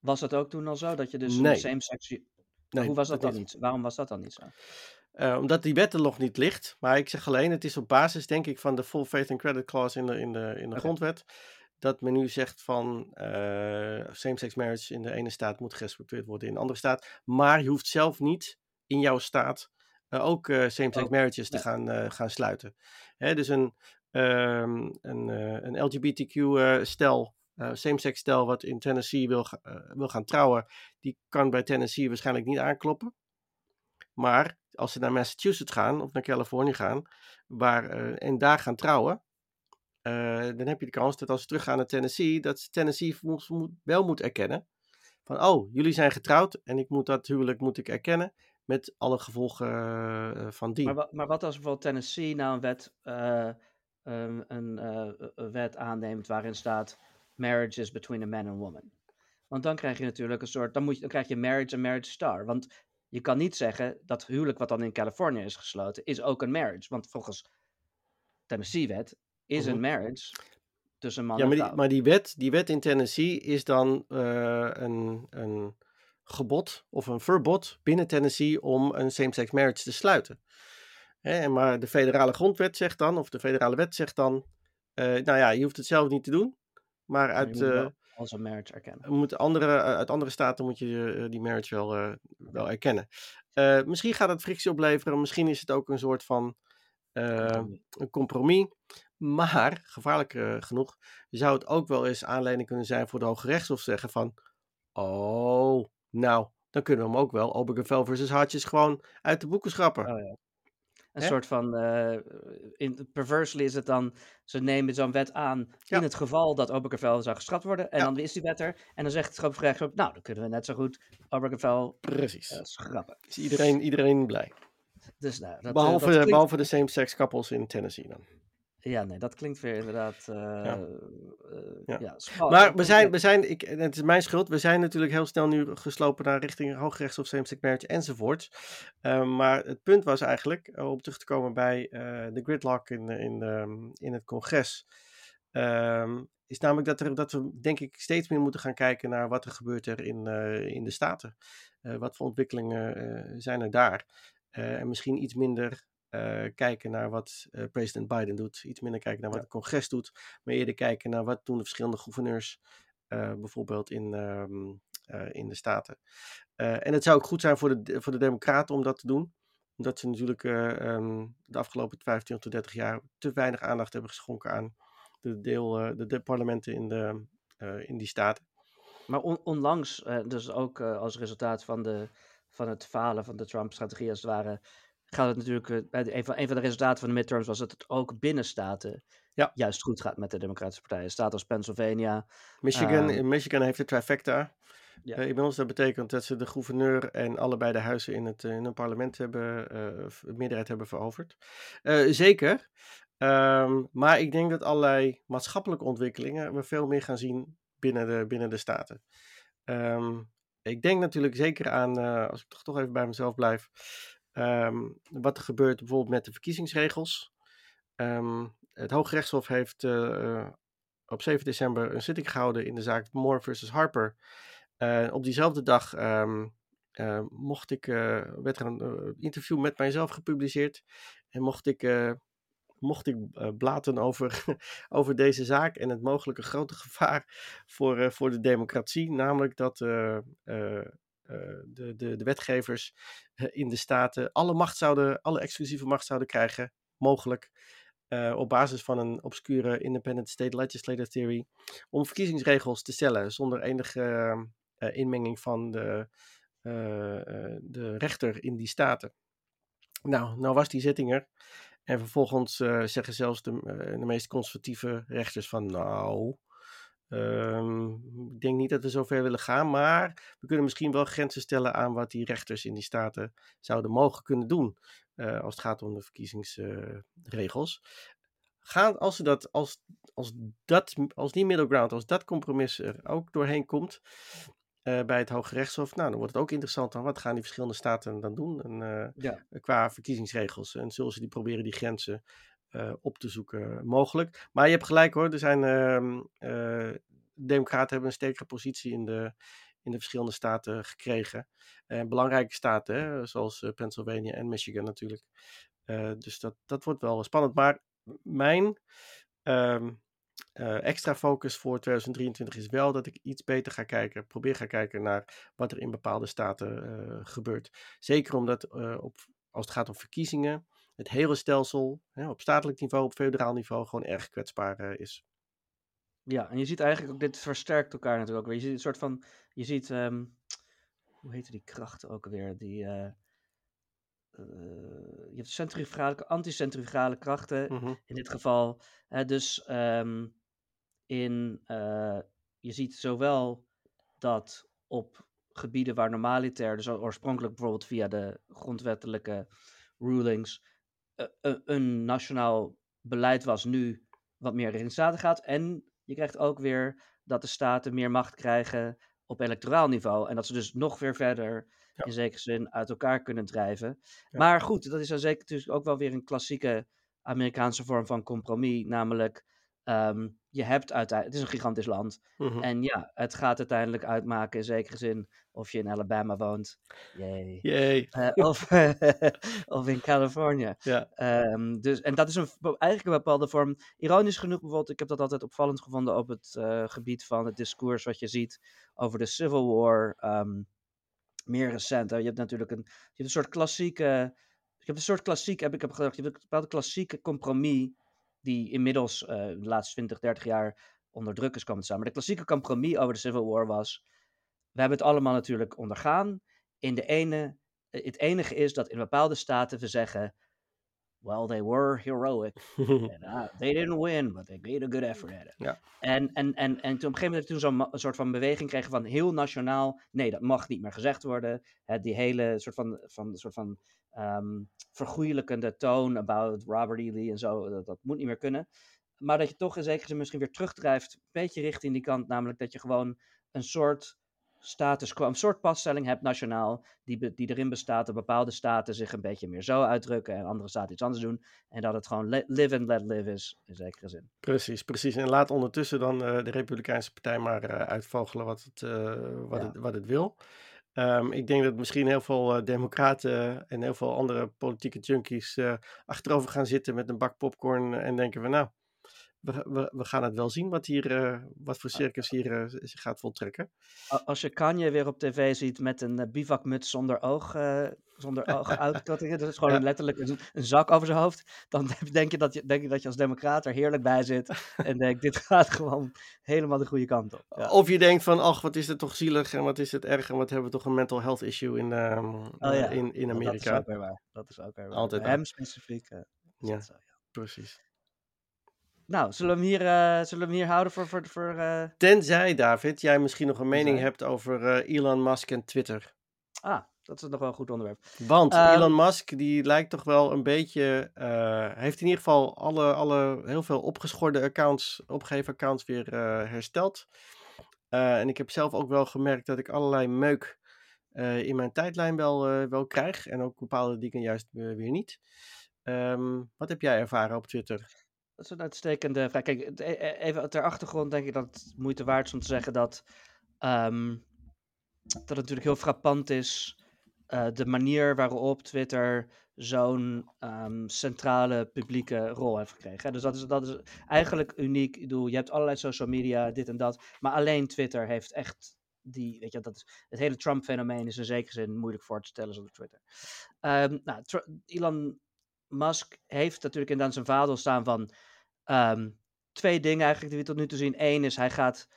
was dat ook toen al zo? Dat je dus Nee. same-sex... Nee, Hoe was dat dan niet. Waarom was dat dan niet zo? Eh, omdat die wet er nog niet ligt. Maar ik zeg alleen, het is op basis, denk ik, van de full faith and credit clause in de, in de, in de grondwet. Dat men nu zegt van eh, same-sex marriage in de ene staat moet gerespecteerd worden in de andere staat. Maar je hoeft zelf niet in jouw staat eh, ook eh, same-sex Oh, marriages te gaan, gaan sluiten. Hè, dus een, ehm, een, een LGBTQ-stel, same-sex stel wat in Tennessee wil, wil gaan trouwen, die kan bij Tennessee waarschijnlijk niet aankloppen. Maar als ze naar Massachusetts gaan of naar Californië gaan waar, en daar gaan trouwen, dan heb je de kans dat als ze teruggaan naar Tennessee, dat Tennessee wel moet erkennen van, oh, jullie zijn getrouwd en ik moet dat huwelijk moet ik erkennen met alle gevolgen eh, van die. Maar, maar wat als bijvoorbeeld Tennessee nou een wet, eh, een, een, eh, een wet aanneemt waarin staat marriage is between a man and woman? Want dan krijg je natuurlijk een soort, dan, moet je, dan krijg je marriage en marriage star. Want je kan niet zeggen dat huwelijk wat dan in Californië is gesloten, is ook een marriage. Want volgens Tennessee-wet is Mhm. een marriage tussen man Ja, en maar vrouw. die, maar die wet, die wet in Tennessee is dan eh, een, een gebod of een verbod binnen Tennessee om een same-sex marriage te sluiten. Hè, maar de federale grondwet zegt dan, of de federale wet zegt dan, eh, nou ja, je hoeft het zelf niet te doen, maar uit, eh, als een marriage erkennen. moet andere, uit andere staten moet je die marriage wel, wel erkennen. Misschien gaat het frictie opleveren, misschien is het ook een soort van. Een compromis. Maar, gevaarlijk eh, genoeg, zou het ook wel eens aanleiding kunnen zijn voor de Hoge Rechtshof zeggen van, oh, nou, dan kunnen we hem ook wel, Obergefell versus Hartjes, gewoon uit de boeken schrappen. Oh ja. Een soort van, eh, in, perversely is het dan, ze nemen zo'n wet aan Ja. in het geval dat Obergefell zou geschrapt worden. En Ja. dan is die wet er. En dan zegt het Hoge Rechtshof, nou, dan kunnen we net zo goed Obergefell Precies. eh, schrappen. Is iedereen, iedereen blij. Dus nou, dat, eh, behalve, dat klinkt, behalve de same-sex couples in Tennessee dan. Ja, nee, dat klinkt weer inderdaad, eh, Ja. eh, Ja. ja, Maar we zijn, we zijn ik, het is mijn schuld, we zijn natuurlijk heel snel nu geslopen naar richting Hooggerechtshof, same-sex marriage enzovoort. Uh, maar het punt was eigenlijk, om terug te komen bij de gridlock in, in, in het congres, um, is namelijk dat, er, dat we denk ik steeds meer moeten gaan kijken naar wat er gebeurt er in, in de staten. Wat voor ontwikkelingen zijn er daar? En misschien iets minder uh, kijken naar wat uh, president Biden doet. Iets minder kijken naar wat het congres doet. Maar eerder kijken naar wat doen de verschillende gouverneurs. Bijvoorbeeld in, um, in de staten. en het zou ook goed zijn voor de, voor de democraten om dat te doen. Omdat ze natuurlijk um, de afgelopen 25 tot 30 jaar te weinig aandacht hebben geschonken aan de, deel, de, de parlementen in, de, in die staten. Maar on, onlangs, dus ook als resultaat van, de, van het falen van de Trump-strategie als het ware gaat het natuurlijk, uh, een, van, een van de resultaten van de midterms was dat het ook binnen staten ja. juist goed gaat met de democratische partijen. Staten als Pennsylvania. Michigan, uh, Michigan heeft de trifecta. Ja. Uh, inmiddels dat betekent dat ze de gouverneur en allebei de huizen in het, in het parlement hebben, uh, meerderheid hebben veroverd. Zeker. Um, maar ik denk dat allerlei maatschappelijke ontwikkelingen we veel meer gaan zien binnen de, binnen de staten. Um, ik denk natuurlijk zeker aan, uh, als ik toch, toch even bij mezelf blijf, um, wat er gebeurt bijvoorbeeld met de verkiezingsregels. Um, het Hooggerechtshof heeft uh, op 7 december een zitting gehouden in de zaak Moore versus Harper. Op diezelfde dag um, mocht ik, werd er een interview met mijzelf gepubliceerd en mocht ik mocht ik uh, blaten over, over deze zaak en het mogelijke grote gevaar voor, uh, voor de democratie. Namelijk dat uh, de, de, de wetgevers in de staten alle macht zouden, alle exclusieve macht zouden krijgen, mogelijk. op basis van een obscure independent state legislative theory, om verkiezingsregels te stellen zonder enige inmenging van de, de rechter in die staten. Nou, nou was die zitting er. En vervolgens uh, zeggen zelfs de, uh, de meest conservatieve rechters van nou, um, ik denk niet dat we zover willen gaan, maar we kunnen misschien wel grenzen stellen aan wat die rechters in die staten zouden mogen kunnen doen uh, als het gaat om de verkiezingsregels. Gaan, als, ze dat, als, als, dat, als die middle ground, als dat compromis er ook doorheen komt, uh, bij het Hoge Rechtshof. Nou, dan wordt het ook interessant dan wat gaan die verschillende staten dan doen en, uh, ja. qua verkiezingsregels. En zullen ze die proberen die grenzen uh, op te zoeken mogelijk. Maar je hebt gelijk hoor, er zijn democraten hebben een sterkere positie in de, in de verschillende staten gekregen. En belangrijke staten, hè, zoals Pennsylvania en Michigan natuurlijk. dus dat, dat wordt wel spannend. Maar mijn um, uh, extra focus voor 2023 is wel dat ik iets beter ga kijken, probeer ga kijken naar wat er in bepaalde staten uh, gebeurt. Zeker omdat uh, op, als het gaat om verkiezingen, het hele stelsel hè, op statelijk niveau, op federaal niveau gewoon erg kwetsbaar is. Ja, en je ziet eigenlijk ook, dit versterkt elkaar natuurlijk ook weer. Je ziet een soort van, je ziet, um, hoe heette die krachten ook weer, die... je hebt centrifugale, anticentrifugale krachten mm-hmm. in dit geval. dus um, in, uh, je ziet zowel dat op gebieden waar normaliter, dus oorspronkelijk bijvoorbeeld via de grondwettelijke rulings, uh, een nationaal beleid was, nu wat meer richting staten gaat. En je krijgt ook weer dat de staten meer macht krijgen op electoraal niveau. En dat ze dus nog weer verder, ja. in zekere zin, uit elkaar kunnen drijven. Ja. Maar goed, dat is dan zeker natuurlijk ook wel weer een klassieke Amerikaanse vorm van compromis, namelijk Ehm, je hebt uiteindelijk, het is een gigantisch land. Mhm. En ja, het gaat uiteindelijk uitmaken in zekere zin of je in Alabama woont. Yay. Yay. Eh, of, of in Californië. Ja. Ehm, dus, en dat is een, eigenlijk een bepaalde vorm. Ironisch genoeg, bijvoorbeeld, ik heb dat altijd opvallend gevonden op het eh, gebied van het discours wat je ziet over de Civil War. ehm, meer recent. Je hebt natuurlijk een, je hebt een soort klassieke. Je hebt een soort klassiek, heb ik heb gedacht, je hebt een bepaalde klassieke compromis. die inmiddels eh, de laatste 20, 30 jaar onder druk is komen te staan. Maar de klassieke compromis over de Civil War was. We hebben het allemaal natuurlijk ondergaan. In de ene, het enige is dat in bepaalde staten we zeggen. Well, they were heroic. Uh, they didn't win, but they made a good effort at it. Ja. En, en, en, en toen op een gegeven moment toen zo'n soort van beweging kregen van heel nationaal. Nee, dat mag niet meer gezegd worden. Hè, die hele soort van, van, soort van vergoeilijkende toon about Robert E. Lee en zo, dat, dat moet niet meer kunnen. Maar dat je toch in zekere zin misschien weer terugdrijft, een beetje richting die kant, namelijk dat je gewoon een soort status quo, een soort passtelling hebt nationaal, die, be- die erin bestaat dat bepaalde staten zich een beetje meer zo uitdrukken en andere staten iets anders doen. En dat het gewoon live and let live is, in zekere zin. Precies, precies. En laat ondertussen dan eh, de Republikeinse Partij maar eh, uitvogelen wat het, eh, wat, Ja. het, wat het wil. Ehm, ik denk dat misschien heel veel democraten en heel veel andere politieke junkies achterover gaan zitten met een bak popcorn en denken van nou, we, we, we gaan het wel zien wat, hier, eh, wat voor circus hier eh, zich gaat voltrekken. Als je Kanye weer op tv ziet met een eh, bivakmuts zonder oog, zonder ooguitkattingen, dat is gewoon Ja. letterlijk een, een zak over zijn hoofd, dan denk je, dat je, denk je dat je als democraat er heerlijk bij zit en denkt, dit gaat gewoon helemaal de goede kant op. Ja. Of je denkt van, ach, wat is het toch zielig en wat is het erg en wat hebben we toch een mental health issue in, ehm, Oh ja, in, in Dat is Amerika. ook weer waar. Dat is ook weer waar. Altijd hem specifiek. ja. Precies. Nou, zullen we hem hier, eh, zullen we hem hier houden voor... voor, voor eh, Tenzij, David, jij misschien nog een mening hebt over eh, Elon Musk en Twitter. Ah, dat is nog wel een goed onderwerp. Want Ehm, Elon Musk, die lijkt toch wel een beetje. heeft in ieder geval alle, alle heel veel opgeschorde accounts, opgegeven accounts weer hersteld. En ik heb zelf ook wel gemerkt dat ik allerlei meuk in mijn tijdlijn wel, wel krijg. En ook bepaalde dingen juist weer niet. Ehm, wat heb jij ervaren op Twitter? Dat is een uitstekende vraag. Kijk, e- e- even ter achtergrond denk ik dat het moeite waard is om te zeggen dat, ehm, dat het natuurlijk heel frappant is eh, de manier waarop Twitter zo'n ehm, centrale publieke rol heeft gekregen. Dus dat is, dat is eigenlijk uniek. Ik bedoel, je hebt allerlei social media, dit en dat, maar alleen Twitter heeft echt die, weet je, dat het hele Trump-fenomeen is in zekere zin moeilijk voor te stellen zonder Twitter. Ehm, nou, Elon Musk heeft natuurlijk inderdaad zijn vaandel staan van ehm, twee dingen eigenlijk die we tot nu toe zien. Eén is hij gaat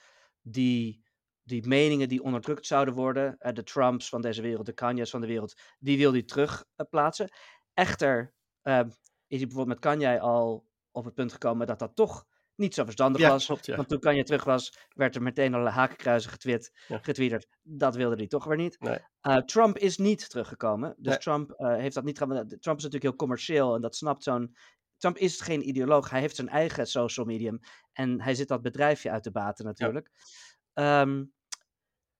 die, die meningen die onderdrukt zouden worden, eh, de Trumps van deze wereld, de Kanye's van de wereld, die wil hij terug eh, plaatsen. Echter ehm, is hij bijvoorbeeld met Kanye al op het punt gekomen dat dat toch niet zo verstandig Ja, was. klopt, ja. Want toen Kanye terug was, werd er meteen allerlei hakenkruizen getwit, Ja. getwitterd. Dat wilde hij toch weer niet. Nee. Uh, Trump is niet teruggekomen. Dus Nee. Trump uh, heeft dat niet gedaan. Trump is natuurlijk heel commercieel en dat snapt zo'n. Trump is geen ideoloog. Hij heeft zijn eigen social medium. En hij zit dat bedrijfje uit te baten natuurlijk. Ehm,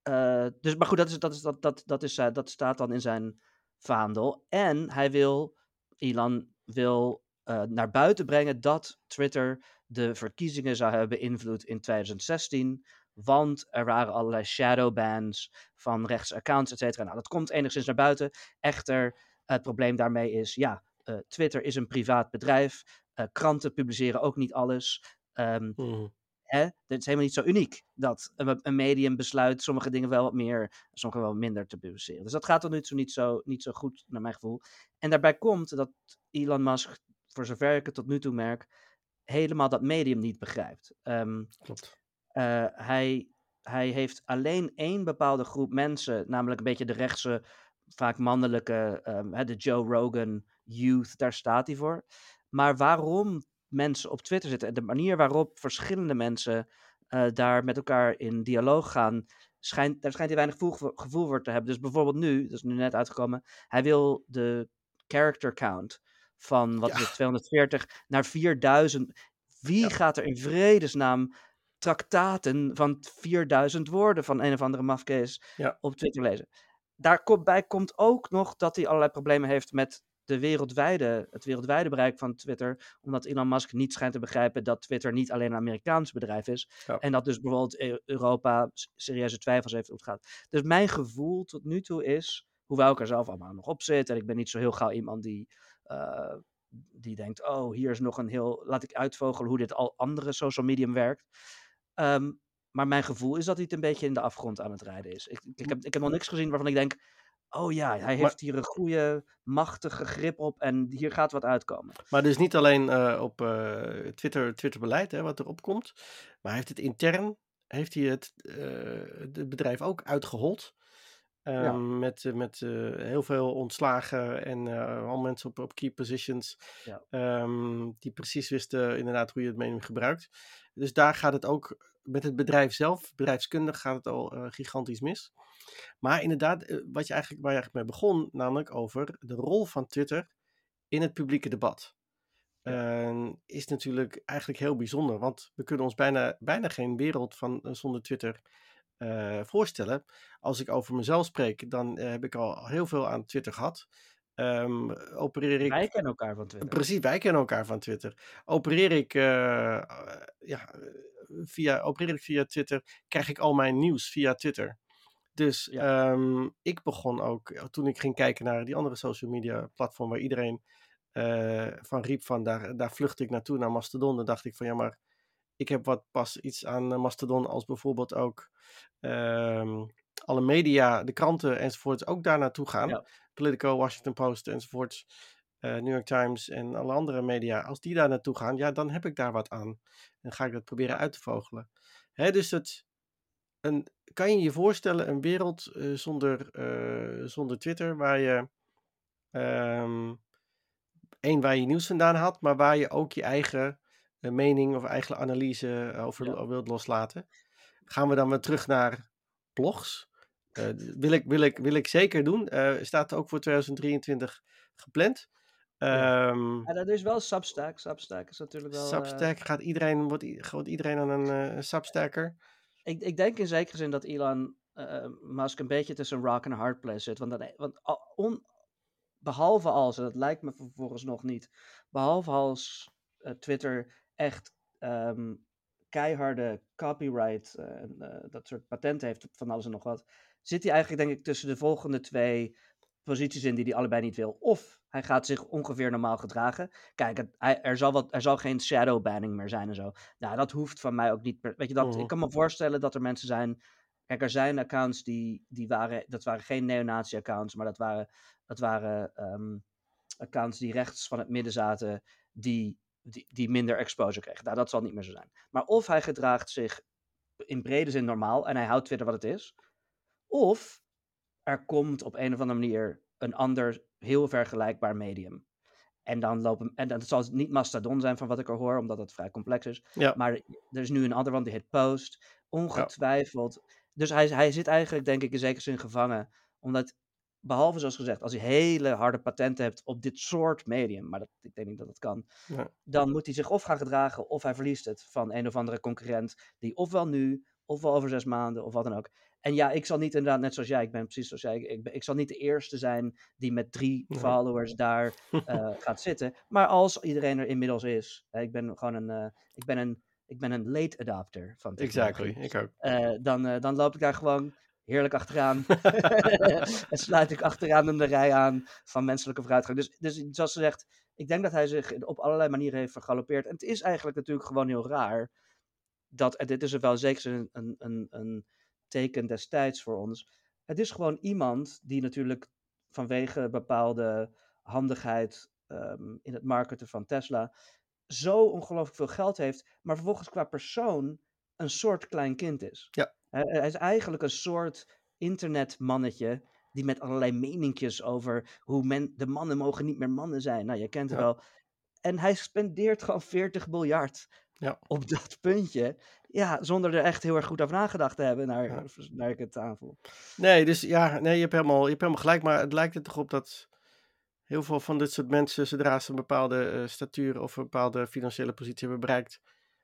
uh, dus, maar goed, dat, is, dat, is, dat, dat, dat, is, dat staat dan in zijn vaandel. En hij wil, Elon wil naar buiten brengen dat Twitter de verkiezingen zou hebben beïnvloed in 2016. Want er waren allerlei shadowbans van rechtse accounts, et cetera. Nou, dat komt enigszins naar buiten. Echter, het probleem daarmee is, ja, uh, Twitter is een privaat bedrijf. Uh, kranten publiceren ook niet alles. Um, mm. hè, het is helemaal niet zo uniek dat een, een, medium besluit sommige dingen wel wat meer, sommige wel minder te publiceren. Dus dat gaat tot nu toe niet zo, niet zo goed, naar mijn gevoel. En daarbij komt dat Elon Musk, voor zover ik het tot nu toe merk, helemaal dat medium niet begrijpt. Um, Klopt. Uh, hij, hij heeft alleen één bepaalde groep mensen, namelijk een beetje de rechtse, vaak mannelijke, um, de Joe Rogan youth, daar staat hij voor. Maar waarom mensen op Twitter zitten en de manier waarop verschillende mensen uh, daar met elkaar in dialoog gaan, schijnt, daar schijnt hij weinig gevoel, gevoel voor te hebben. Dus bijvoorbeeld nu, dat is nu net uitgekomen, hij wil de character count van wat Ja. is het, 240 naar 4000. Wie Ja. gaat er in vredesnaam traktaten van 4000 woorden van een of andere mafkees Ja. op Twitter lezen? Daarbij komt ook nog dat hij allerlei problemen heeft met de wereldwijde, het wereldwijde bereik van Twitter, omdat Elon Musk niet schijnt te begrijpen dat Twitter niet alleen een Amerikaans bedrijf is. Ja. En dat dus bijvoorbeeld E- Europa serieuze twijfels heeft hoe het gaat. Dus mijn gevoel tot nu toe is, hoewel ik er zelf allemaal nog op zit en ik ben niet zo heel gauw iemand die, eh, die denkt, oh hier is nog een heel, laat ik uitvogelen hoe dit al andere social medium werkt. Ehm, maar mijn gevoel is dat hij het een beetje in de afgrond aan het rijden is. Ik, ik, heb, ik heb nog niks gezien waarvan ik denk, oh ja, hij heeft hier een goede, machtige grip op en hier gaat wat uitkomen. Maar dus niet alleen eh, op eh, Twitter, Twitter-beleid, hè, wat erop komt. Maar hij heeft het intern, heeft hij het, het bedrijf ook uitgehold. Ehm, Ja. Met, eh, met eh, heel veel ontslagen en eh, al mensen op, op key positions. Ja. ehm, die precies wisten inderdaad hoe je het medium gebruikt. Dus daar gaat het ook met het bedrijf zelf, bedrijfskundig, gaat het al gigantisch mis. Maar inderdaad, wat je eigenlijk, waar je eigenlijk mee begon, namelijk over de rol van Twitter in het publieke debat. Is natuurlijk eigenlijk heel bijzonder, want we kunnen ons bijna, bijna geen wereld van, zonder Twitter eh, voorstellen. Als ik over mezelf spreek, dan eh, heb ik al heel veel aan Twitter gehad. Ehm, opereer ik. Wij kennen elkaar van Twitter. Precies, wij kennen elkaar van Twitter. Opereer ik, eh, ja, via, opereer ik via Twitter, krijg ik al mijn nieuws via Twitter. Dus Ja. ehm, ik begon ook, toen ik ging kijken naar die andere social media platform waar iedereen van riep van daar, daar vlucht ik naartoe, naar Mastodon. Dan dacht ik van ja, maar ik heb wat pas iets aan eh, Mastodon als bijvoorbeeld ook ehm, alle media, de kranten enzovoorts ook daar naartoe gaan. Ja. Politico, Washington Post enzovoorts, eh, New York Times en alle andere media. Als die daar naartoe gaan, ja, dan heb ik daar wat aan. En ga ik dat proberen uit te vogelen. Hè, dus het, een, kan je je voorstellen een wereld eh, zonder, zonder Twitter waar je ehm één waar je nieuws vandaan haalt, maar waar je ook je eigen mening of eigen analyse eh, over Ja. wilt loslaten. Gaan we dan weer terug naar blogs? Eh, wil, ik, wil, ik, wil ik zeker doen. Eh, staat ook voor 2023 gepland. Ja. Ehm Ja, dat is wel Substack. Substack is natuurlijk wel... Substack gaat iedereen, wordt, wordt iedereen aan een Substacker. ik, ik denk in zekere zin dat Elon eh, Musk een beetje tussen rock en hard place zit. Want, dan, want on, behalve als, en dat lijkt me vervolgens nog niet, behalve als Twitter echt ehm, keiharde copyright eh, en eh, dat soort patenten heeft van alles en nog wat, zit hij eigenlijk denk ik tussen de volgende twee posities in die hij allebei niet wil. Of hij gaat zich ongeveer normaal gedragen. Kijk, het, hij, er, zal wat, er zal geen shadow banning meer zijn en zo. Nou, dat hoeft van mij ook niet. per- Weet je, dat, Mhm. ik kan me voorstellen dat er mensen zijn. Kijk, er zijn accounts die, die waren. Dat waren geen neonazi-accounts, maar dat waren, dat waren ehm, accounts die rechts van het midden zaten. Die, die, die minder exposure kregen. Nou, dat zal niet meer zo zijn. Maar of hij gedraagt zich in brede zin normaal en hij houdt Twitter wat het is. Of er komt op een of andere manier een ander heel vergelijkbaar medium. En dan lopen, en dat zal het niet Mastodon zijn van wat ik er hoor, omdat het vrij complex is. Ja. Maar er is nu een ander, want die heet Post. Ongetwijfeld. Dus hij, hij zit eigenlijk, denk ik, in zekere zin gevangen. Omdat, behalve zoals gezegd, als hij hele harde patenten hebt op dit soort medium, maar dat, ik denk niet dat dat kan, dan moet hij zich of gaan gedragen of hij verliest het van een of andere concurrent, die ofwel nu, ofwel over zes maanden, of wat dan ook. En ja, ik zal niet inderdaad, net zoals jij, ik ben precies zoals jij, ik, ben, ik zal niet de eerste zijn die met drie Nee. followers daar eh, gaat zitten. Maar als iedereen er inmiddels is, hè, ik ben gewoon een, eh, ik ben een, ik ben een late adopter van technologie. Exactly, ik ook. Eh, dan, dan loop ik daar gewoon heerlijk achteraan. en sluit ik achteraan in de rij aan van menselijke vooruitgang. Dus, dus zoals ze zegt, ik denk dat hij zich op allerlei manieren heeft vergalopeerd. En het is eigenlijk natuurlijk gewoon heel raar. Dat, en dit is wel zeker een, een, een, een teken destijds voor ons. Het is gewoon iemand die natuurlijk vanwege bepaalde handigheid ehm, in het marketen van Tesla zo ongelooflijk veel geld heeft, maar vervolgens qua persoon een soort klein kind is. Ja. Hij, hij is eigenlijk een soort internetmannetje die met allerlei meninkjes over hoe men, de mannen mogen niet meer mannen zijn. Nou, je kent het Ja. wel. En hij spendeert gewoon 40 miljard Ja. op dat puntje. Ja, zonder er echt heel erg goed over nagedacht te hebben, naar, Ja. naar ik het aanvoel. Nee, dus ja, nee, je hebt, helemaal, je hebt helemaal gelijk. Maar het lijkt er toch op dat heel veel van dit soort mensen, zodra ze een bepaalde eh, statuur of een bepaalde financiële positie hebben bereikt,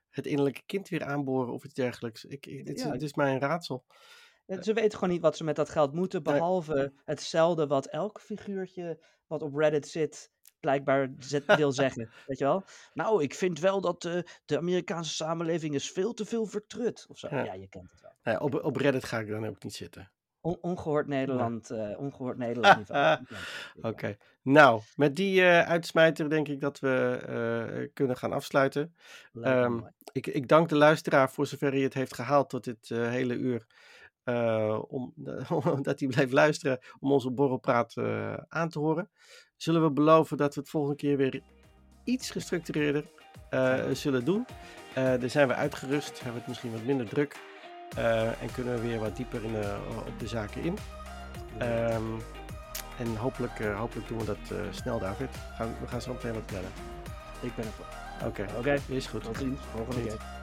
het innerlijke kind weer aanboren of iets dergelijks. Ik, Ja. het is mij een raadsel. En Ze weten gewoon niet wat ze met dat geld moeten, Nee. behalve hetzelfde wat elk figuurtje wat op Reddit zit blijkbaar zet, wil zeggen. Weet je wel? Nou, ik vind wel dat uh, de Amerikaanse samenleving is veel te veel vertrut. Of zo. Ja, ja je kent het wel. Ja, op, op Reddit ga ik dan ook niet zitten. On ongehoord Nederland, uh, ongehoord Nederland niveau. Oké, okay. nou, met die uh, uitsmijter denk ik dat we uh, kunnen gaan afsluiten. Um, ik, ik, dank de luisteraar voor zover hij het heeft gehaald tot dit hele uur. om, dat hij bleef luisteren om onze borrelpraat aan te horen. Zullen we beloven dat we het volgende keer weer iets gestructureerder zullen doen. daar zijn we uitgerust, hebben we het misschien wat minder druk. Uh, en kunnen we weer wat dieper in, uh, op de zaken in. Um, en hopelijk, uh, hopelijk doen we dat snel, David. Gaan, we gaan zo meteen wat plannen. Ik ben er voor. Oké, okay. okay. is goed. Tot ziens. Volgende keer.